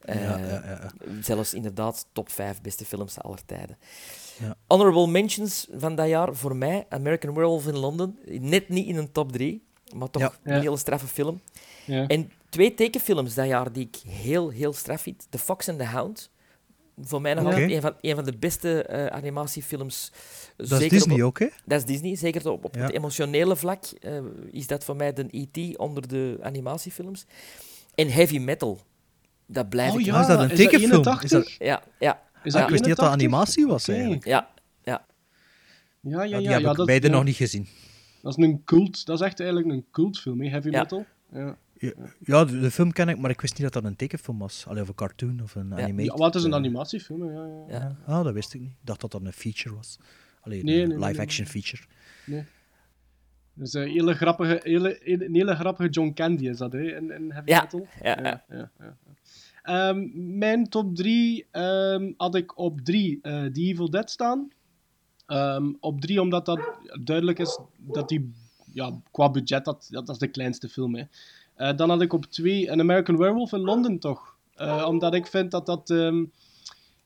Ja, Eh, ja, ja, ja. Zelfs inderdaad top 5 beste films aller tijden. Ja. Honorable mentions van dat jaar voor mij: American Werewolf in London. Net niet in een top 3, maar toch Ja. een Ja. hele straffe film. Ja. En twee tekenfilms dat jaar die ik heel, heel straf vind: The Fox and the Hound. Voor mij nog altijd een van, een van de beste eh, animatiefilms. Dat is Disney ook, hè? Dat is Disney, zeker op, op Ja. het emotionele vlak eh, is dat voor mij de E.T. onder de animatiefilms. En Heavy Metal, dat blijf Oh ik... ja, is dat een is dat tekenfilm? 81? Is dat- Ja, ja. Is Ah, dat ik wist niet dat dat 81? animatie was, eigenlijk. Ja, ja. Ja, ja, Ja, ja. die heb ja, ik dat, beide ja. nog niet gezien. Dat is een cult. Dat is echt eigenlijk een cultfilm, hè, heavy Ja. metal. Ja. Ja, ja, de, de film ken ik, maar ik wist niet dat dat een tekenfilm was. Alleen of een cartoon of een Ja. animated. Ja, wat is een eh, animatiefilm? Ja, ja. ja. Ah, dat wist ik niet. Ik dacht dat dat een feature was. Alleen Nee, een nee, live-action nee. feature. Nee. Dus een hele grappige, hele, een hele grappige John Candy is dat, hè, in, in heavy Ja, metal. ja, ja, ja, ja. Ehm, mijn top 3 had ik op 3 eh The Evil Dead staan. Ehm, op 3 omdat dat duidelijk is dat die ja, qua budget, dat, dat, dat is de kleinste film. Hè. Eh, dan had ik op 2 een American Werewolf in Londen toch. Eh, omdat ik vind dat dat... ehm,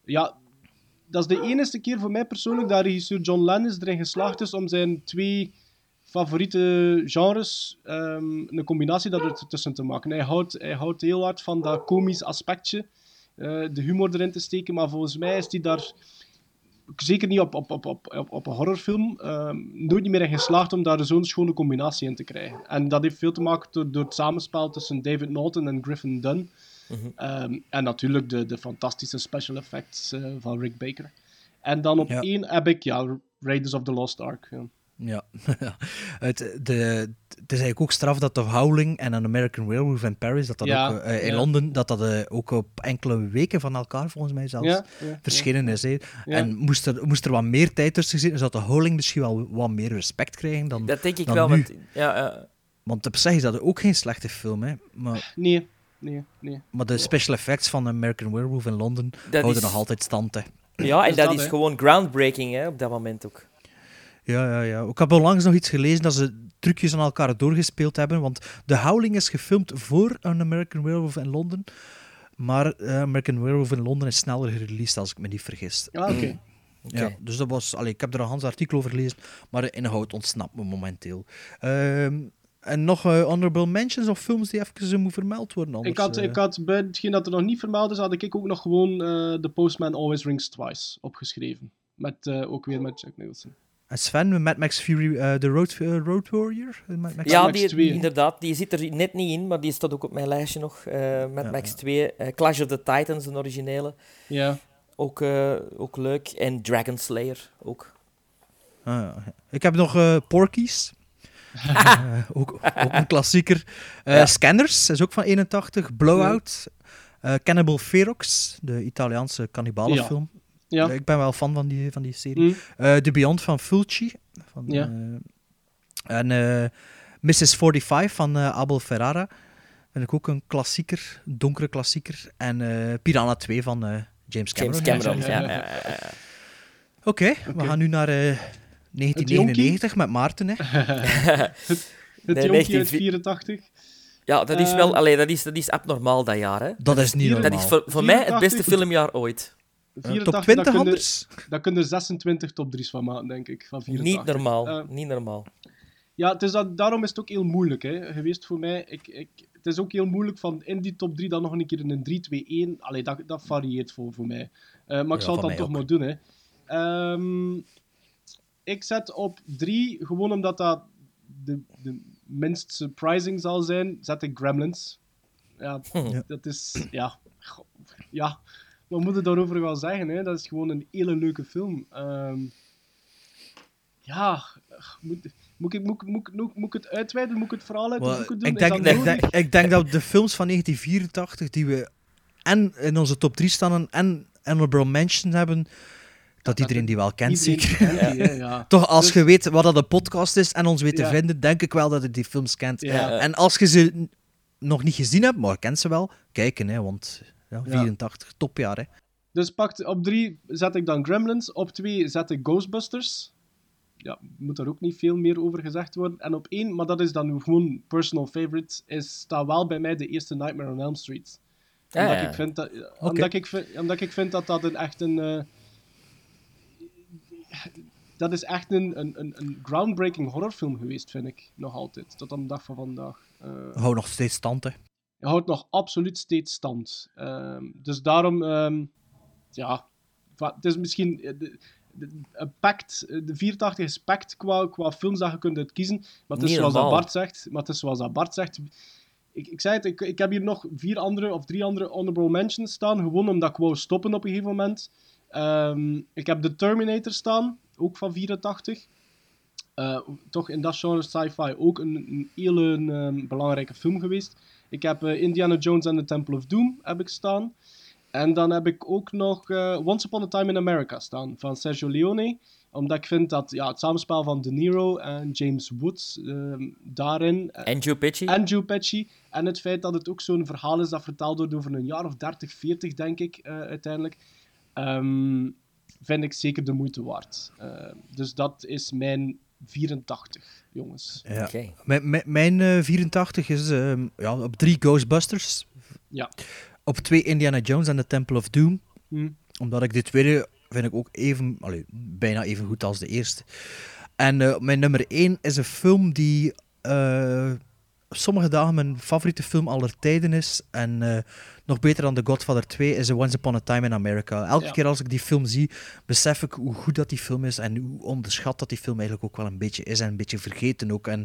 ja, dat is de enige keer voor mij persoonlijk dat regisseur John Landis erin geslaagd is om zijn twee favoriete genres um, een combinatie daartussen te maken. Hij houdt, hij houdt heel hard van dat komisch aspectje, uh, de humor erin te steken, maar volgens mij is hij daar zeker niet op, op, op, op, op, een horrorfilm um, nooit niet meer in geslaagd om daar zo'n schone combinatie in te krijgen. En dat heeft veel te maken door, door het samenspel tussen David Norton en Griffin Dunn. Mhm. Ehm, en natuurlijk de, de fantastische special effects eh, van Rick Baker. En dan op Ja. één heb ik ja, Raiders of the Lost Ark. Ja. Ja, het, de, het is eigenlijk ook straf dat The Howling en An American Werewolf in Paris, dat dat Ja, ook eh, in ja. Londen, dat dat eh, ook op enkele weken van elkaar volgens mij zelfs Ja, verschenen is. En moest er, moest er wat meer tijd tussen zitten, zou The Howling misschien wel wat meer respect krijgen dan Dat denk ik dan wel, nu. want... Ja, ja. Want op zich is dat ook geen slechte film, hè. Maar, Nee, nee, nee. maar de special effects van American Werewolf in Londen Dat houden is- nog altijd stand, hè. ja en dat, dat, is gewoon groundbreaking hè, op dat moment ook. Ja, ja, ja. Ik heb onlangs nog iets gelezen dat ze trucjes aan elkaar doorgespeeld hebben. Want The Howling is gefilmd voor een American Werewolf in Londen. Maar eh, American Werewolf in Londen is sneller gereleased, als ik me niet vergis. Ah, oké. Ja, dus dat was... Allee, ik heb er een Hans artikel over gelezen, maar de inhoud ontsnapt me momenteel. Ehm, en nog eh, honorable mentions of films die even moeten vermeld worden? Anders, Ik had, eh. ik had bij hetgeen dat er nog niet vermeld is, had ik ook nog gewoon eh The Postman Always Rings Twice opgeschreven. Met, eh, ook weer met Jack Nicholson. En Sven, Mad Max Fury, eh, The Road, eh, Road Warrior? Eh, Mad Max Ja, Max die, 2. inderdaad. Die zit er net niet in, maar die staat ook op mijn lijstje nog. eh met Ja, Max ja. 2. eh, Clash of the Titans, een originele. Ja. Ook, eh, ook leuk. En Dragon Slayer ook. Ah, ja. Ik heb nog eh Porky's. Eh, ook, ook een klassieker. Eh, Ja. Scanners is ook van 81. Blowout. Eh, Cannibal Ferox, de Italiaanse kannibalenfilm. Ja. Ik ben wel fan van die, van die serie. Mm. Eh, The Beyond van Fulci. Van, Ja. eh, en eh, Mrs. 45 van eh, Abel Ferrara. Vind ik ook een klassieker, een donkere klassieker. En eh, Piranha 2 van eh, James Cameron. James Cameron, ja. ja, ja, ja. Oké, we gaan nu naar eh, 1999 met Maarten. Hè. Het Nee, jonkie uit 19 84. Ja, dat is wel... Allee, dat is, dat is abnormaal, dat jaar, hè. Dat is niet normaal. Dat is voor, voor mij het 84. beste filmjaar ooit. 84, top 20 daar kun je- anders? Daar kun je 26 top 3's van maken, denk ik. Van 84. Niet normaal. Eh, niet normaal. Ja, het is dat, daarom is het ook heel moeilijk hè, geweest voor mij. Ik, ik, het is ook heel moeilijk van in die top 3 dan nog een keer in een 3-2-1. Allee, dat, dat varieert voor, voor mij. Eh, maar ik Ja, zal het dan toch ook. maar doen. Hè. Ehm, ik zet op 3, gewoon omdat dat de, de minst surprising zal zijn, zet ik Gremlins. Ja, Ja. dat is... Ja, ja, wat moet je daarover gaan zeggen? Hè? Dat is gewoon een hele leuke film. Ehm, ja, moet, moet, ik, moet, ik- moet, ik- moet, moet ik het uitweiden? Moet ik het verhaal uit Wel, boeken doen? ik, denk, dat ik, denk, ik denk dat de films van 1984 die we en in onze top 3 staan en honorable mention hebben, dat iedereen die wel kent, zeker. kent die, hè, ja. Toch, als Dus- je weet wat dat een podcast is en ons weet te Ja. vinden, denk ik wel dat je die films kent. Ja. En als je ze nog niet gezien hebt, maar kent ze wel, kijken, hè, want ja, Ja. 84, topjaar. Hè. Dus pakt, op 3 zet ik dan Gremlins. Op 2 zet ik Ghostbusters. Ja, moet daar ook niet veel meer over gezegd worden. En op 1, maar dat is dan gewoon personal favorite, is, staat wel bij mij de eerste Nightmare on Elm Street. Ah, Omdat, ja. ik, vind dat, omdat, ik, vind- omdat ik vind dat dat een echt een... eh, dat is echt een, een, een, een groundbreaking horrorfilm geweest, vind ik. Nog altijd. Tot aan de dag van vandaag. Eh, Hou nog steeds stand, hè. Houdt nog absoluut steeds stand. Ehm, dus daarom, ehm, ja, het is misschien eh, de, de, een pact, eh, de 84 is pact qua, qua films dat je kunt uitkiezen. Maar het is zoals dat. Bart zegt, maar het is zoals dat Bart zegt. Ik, ik zei het, ik, ik heb hier nog vier andere of drie andere honorable mentions staan, gewoon omdat ik wou stoppen op een gegeven moment. Ehm, ik heb The Terminator staan, ook van 84. Eh, toch in dat genre sci-fi ook een, een hele belangrijke film geweest. Ik heb eh, Indiana Jones and the Temple of Doom heb ik staan. En dan heb ik ook nog eh, Once Upon a Time in America staan van Sergio Leone. Omdat ik vind dat ja, het samenspel van De Niro en James Woods ehm, daarin. En Joe Pesci. en Joe Pesci. En het feit dat het ook zo'n verhaal is dat verteld wordt over een jaar of 30, 40, denk ik, eh, uiteindelijk. ehm, vind ik zeker de moeite waard. Dus dat is mijn 84, jongens. Ja. Oké. Mijn, mijn- mijn eh, 84 is ehm, ja, op 3 Ghostbusters. Ja. Op 2 Indiana Jones and the Temple of Doom. Hm. Omdat ik de tweede vind ik ook even, allee, bijna even goed als de eerste. En eh, mijn nummer 1 is een film die eh, sommige dagen mijn favoriete film aller tijden is. En eh, nog beter dan The Godfather 2 is A Once Upon a Time in America. Elke Ja. keer als ik die film zie, besef ik hoe goed dat die film is en hoe onderschat dat die film eigenlijk ook wel een beetje is en een beetje vergeten ook. En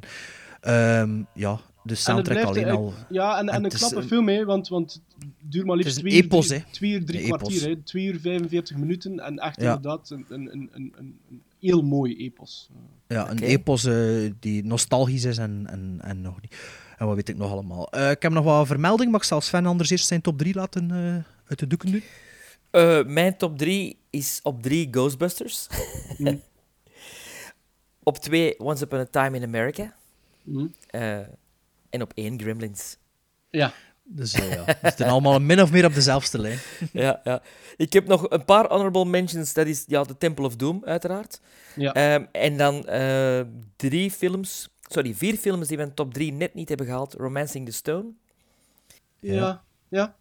ehm, ja, de soundtrack blijft, alleen al. Ja, en, en, en een knappe een- film, hè, want, want het duurt maar liefst twee, een epos, drie, hè. twee uur, drie kwartier. Hè. Twee uur 45 minuten en echt Ja. inderdaad een, een, een, een, een, een heel mooi epos. Ja, een epos eh, die nostalgisch is en, en, en nog niet. En wat weet ik nog allemaal. Eh, ik heb nog wat vermelding. Mag ik zal Sven anders eerst zijn top 3 laten eh, uit de doeken doen? Eh, mijn top 3 is op 3 Ghostbusters. Mm. op 2 Once Upon a Time in America. Mm. Eh, en op 1 Gremlins. Ja. Dus ja, we zitten allemaal min of meer op dezelfde lijn. ja, ja. Ik heb nog een paar honorable mentions. Dat is ja, The Temple of Doom, uiteraard. Ja. Ehm, en dan eh, drie films... Sorry, vier films die we in top 3 net niet hebben gehaald. Romancing the Stone. Ja. Ja.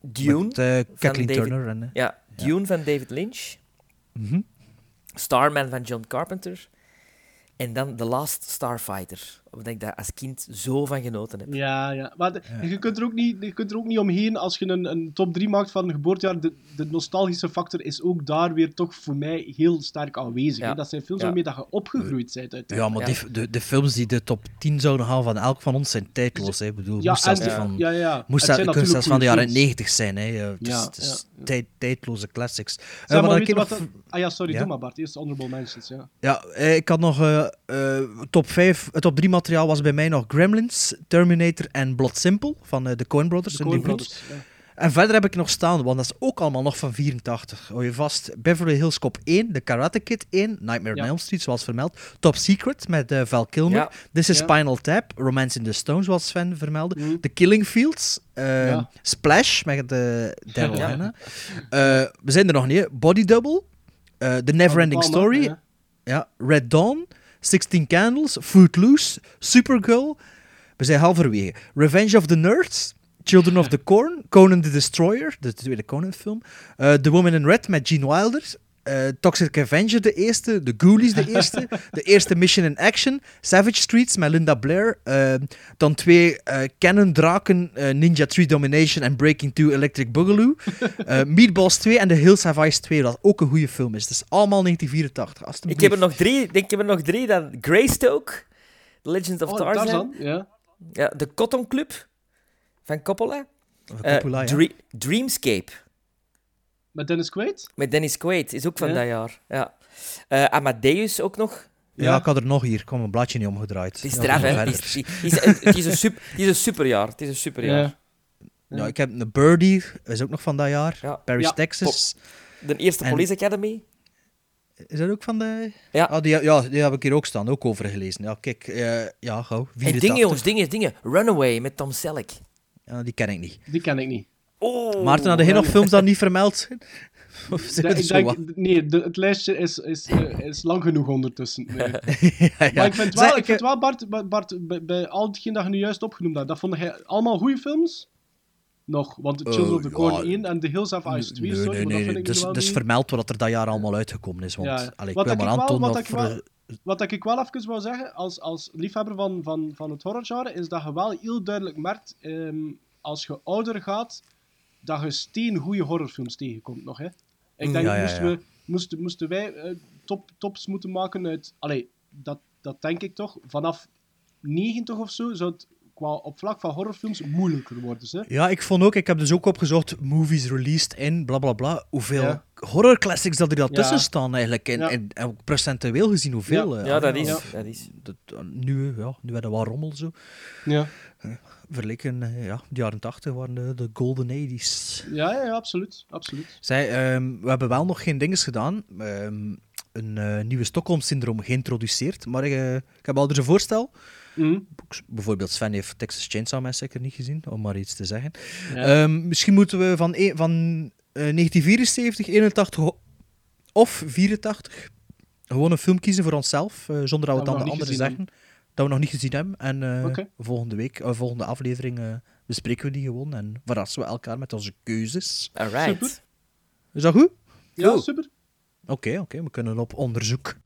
Dune. Met, eh, van Kathleen David- Turner en, eh, ja, Dune van David Lynch. Mhm. Starman van John Carpenter. En dan The Last Starfighter. Omdat ik daar als kind zo van genoten heb. Ja, ja. Maar de- Je, kunt er ook niet, je kunt er ook niet omheen als je een, een top 3 maakt van een geboortejaar. De, de nostalgische factor is ook daar weer toch voor mij heel sterk aanwezig. Ja. Dat zijn films Ja. waarmee dat je opgegroeid bent. Ja, maar Die, de, de films die de top 10 zouden halen van elk van ons zijn tijdloos. Hè. Ik bedoel, Ja, moest zelfs ja, van, ja, ja. Het moest zijn zelfs- van de jaren films. 90 zijn. Hè. Ja, Het is, Ja, het is ja. tijd- tijdloze classics. Eh, Zeg maar, ik wat Ah ja, sorry, Ja? doe maar Bart. Eerst honorable mentions, ja. Ja, eh, ik had nog eh, eh, top 5. Het top 3 materiaal was bij mij nog Gremlins, Terminator en Blood Simple van eh, de Coen Brothers. De Coen. Brothers, ja. En verder heb ik nog staan, want dat is ook allemaal nog van 84. Hou je vast, Beverly Hills Cop 1, The Karate Kid 1, Nightmare Ja. on Elm Street, zoals vermeld. Top Secret met eh, Val Kilmer. Ja. This is Ja. Spinal Tap, Romance in the Stone, zoals Sven vermeldde. Mhm. The Killing Fields, eh, Ja. Splash met de Daryl Ja. Hannah. Eh, we zijn er nog niet. Body Double, The Neverending Story, ja, Red Dawn, 16 Candles, Footloose, Supergirl. We zijn halverwege. Revenge of the Nerds, Children of the Corn, Conan the Destroyer, de tweede Conan-film. eh, the Woman in Red met Gene Wilder. Eh, Toxic Avenger, de eerste. The Ghoulies, de eerste. de eerste Mission in Action. Savage Streets met Linda Blair. eh, dan twee eh Cannon Draken, eh, Ninja 3 Domination en Breaking 2 Electric Boogaloo. Eh, Meatballs 2 en The Hills Have Eyes 2, dat ook een goede film is. Is allemaal 1984. Ik heb er nog drie. Ik denk, ik heb er nog drie. Dan Greystoke. The Legend of Oh, Tarzan. Tarzan, ja. Ja, de Cotton Club van Coppola. Eh, Coppola, ja. Dre- Dreamscape Met Dennis Quaid? met Dennis Quaid is ook van Ja. dat jaar. Ja. Eh, Amadeus ook nog. Ja, ik had er nog hier. Ik kwam een bladje niet omgedraaid. Het is Ja, straf, hè? Het is, het een sup- het is een superjaar. Het is een superjaar. Ja. Ja, ik heb een Birdie, is ook nog van dat jaar. Ja. Paris, Ja. Texas. De eerste En- Police Academy. Is dat ook van de... Ja. Ah, die, ja, die heb ik hier ook staan, ook over gelezen. Ja, kijk, eh, ja, gauw. En 84. dingen, jongens, dingen, dingen. Runaway met Tom Selleck. Ja, die ken ik niet. Die ken ik niet. Oh, Maarten, had jij nog films dat niet vermeld zijn? Of zijn Nee, ik denk, wat? nee, de- het lijstje is, is, eh, is lang genoeg ondertussen. Nee. ja, Maar ik vind wel, ik ik, vind wel Bart, Bart- bij, bij al hetgeen dat je nu juist opgenoemd hebt, dat vond jij allemaal goede films? Nog, want Children Eh, of the Corn ja. 1 en The Hills Have Eyes 2, Nee, sorry, nee, maar dat nee. Dus, dus niet. vermeld wat er dat jaar allemaal uitgekomen is. Want Ja, ja. allee, ik Wat wil ik maar wel- aantonen wat dat ik voor... wel- Wat ik wel even wou zeggen, als, als liefhebber van, van, van het horrorgenre, is dat je wel heel duidelijk merkt, ehm, als je ouder gaat, dat je steen goede horrorfilms tegenkomt nog. Hè? Ik denk, Ja, ja, moesten. We, moesten, moesten wij eh, top, tops moeten maken uit... Allee, dat, dat denk ik toch. Vanaf 90 of zo zou het qua, op vlak van horrorfilms moeilijker worden. Hè? Ja, ik vond ook, ik heb dus ook opgezocht, movies released in, bla bla bla, hoeveel Ja. horror classics dat er daar Ja. tussen staan eigenlijk. En, Ja. en, en ook procentueel gezien hoeveel. Ja. eh, Ja, dat is. Ja. Dat is. dat, eh, nu, ja, nu hadden we wat rommel zo. Ja. Vergeleken, eh, ja, de jaren 80 waren de, de golden 80s. Ja, ja, ja, absoluut. absoluut. Zij, ehm, we hebben wel nog geen dinges gedaan. ehm, een eh, nieuwe Stockholm-syndroom geïntroduceerd. Maar eh, ik heb al dus een voorstel. Mhm. Bijvoorbeeld Sven heeft Texas Chainsaw Massacre niet gezien, om maar iets te zeggen. Ja. Ehm, misschien moeten we van, e- van eh, 1974, 81 ho- of 84 gewoon een film kiezen voor onszelf, zonder dat we het aan de anderen zeggen. Dat we nog niet gezien hebben. En eh, volgende week, eh, volgende aflevering, eh, bespreken we die gewoon en verrassen we elkaar met onze keuzes. Alright. Super. Is dat goed? Ja, Cool. super. Oké, oké, we kunnen op onderzoek.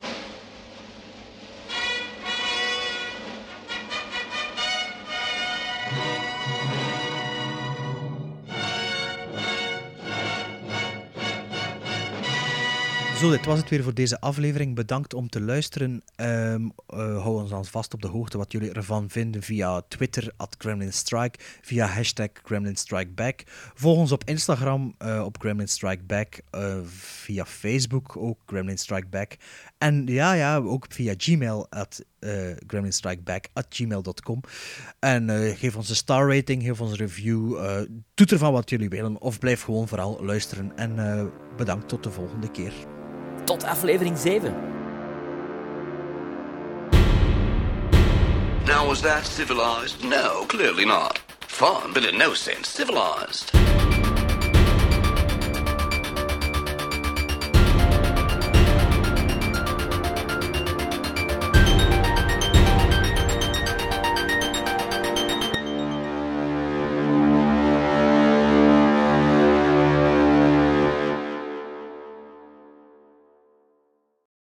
Zo, dit was het weer voor deze aflevering. Bedankt om te luisteren. Eh, hou ons dan vast op de hoogte wat jullie ervan vinden via Twitter, at Gremlin Strike, via hashtag Gremlin Strike Back. Volg ons op Instagram eh, op Gremlin Strike Back, eh, via Facebook ook Gremlin Strike Back. En ja, ja, ook via Gmail, at eh gremlinstrikeback, gmail.com. En geef ons een star rating, geef ons een review, eh doe ervan wat jullie willen, of blijf gewoon vooral luisteren. En bedankt tot de volgende keer. Tot aflevering 7. Now, was that civilized? No, clearly not. Fun, but in no sense civilized.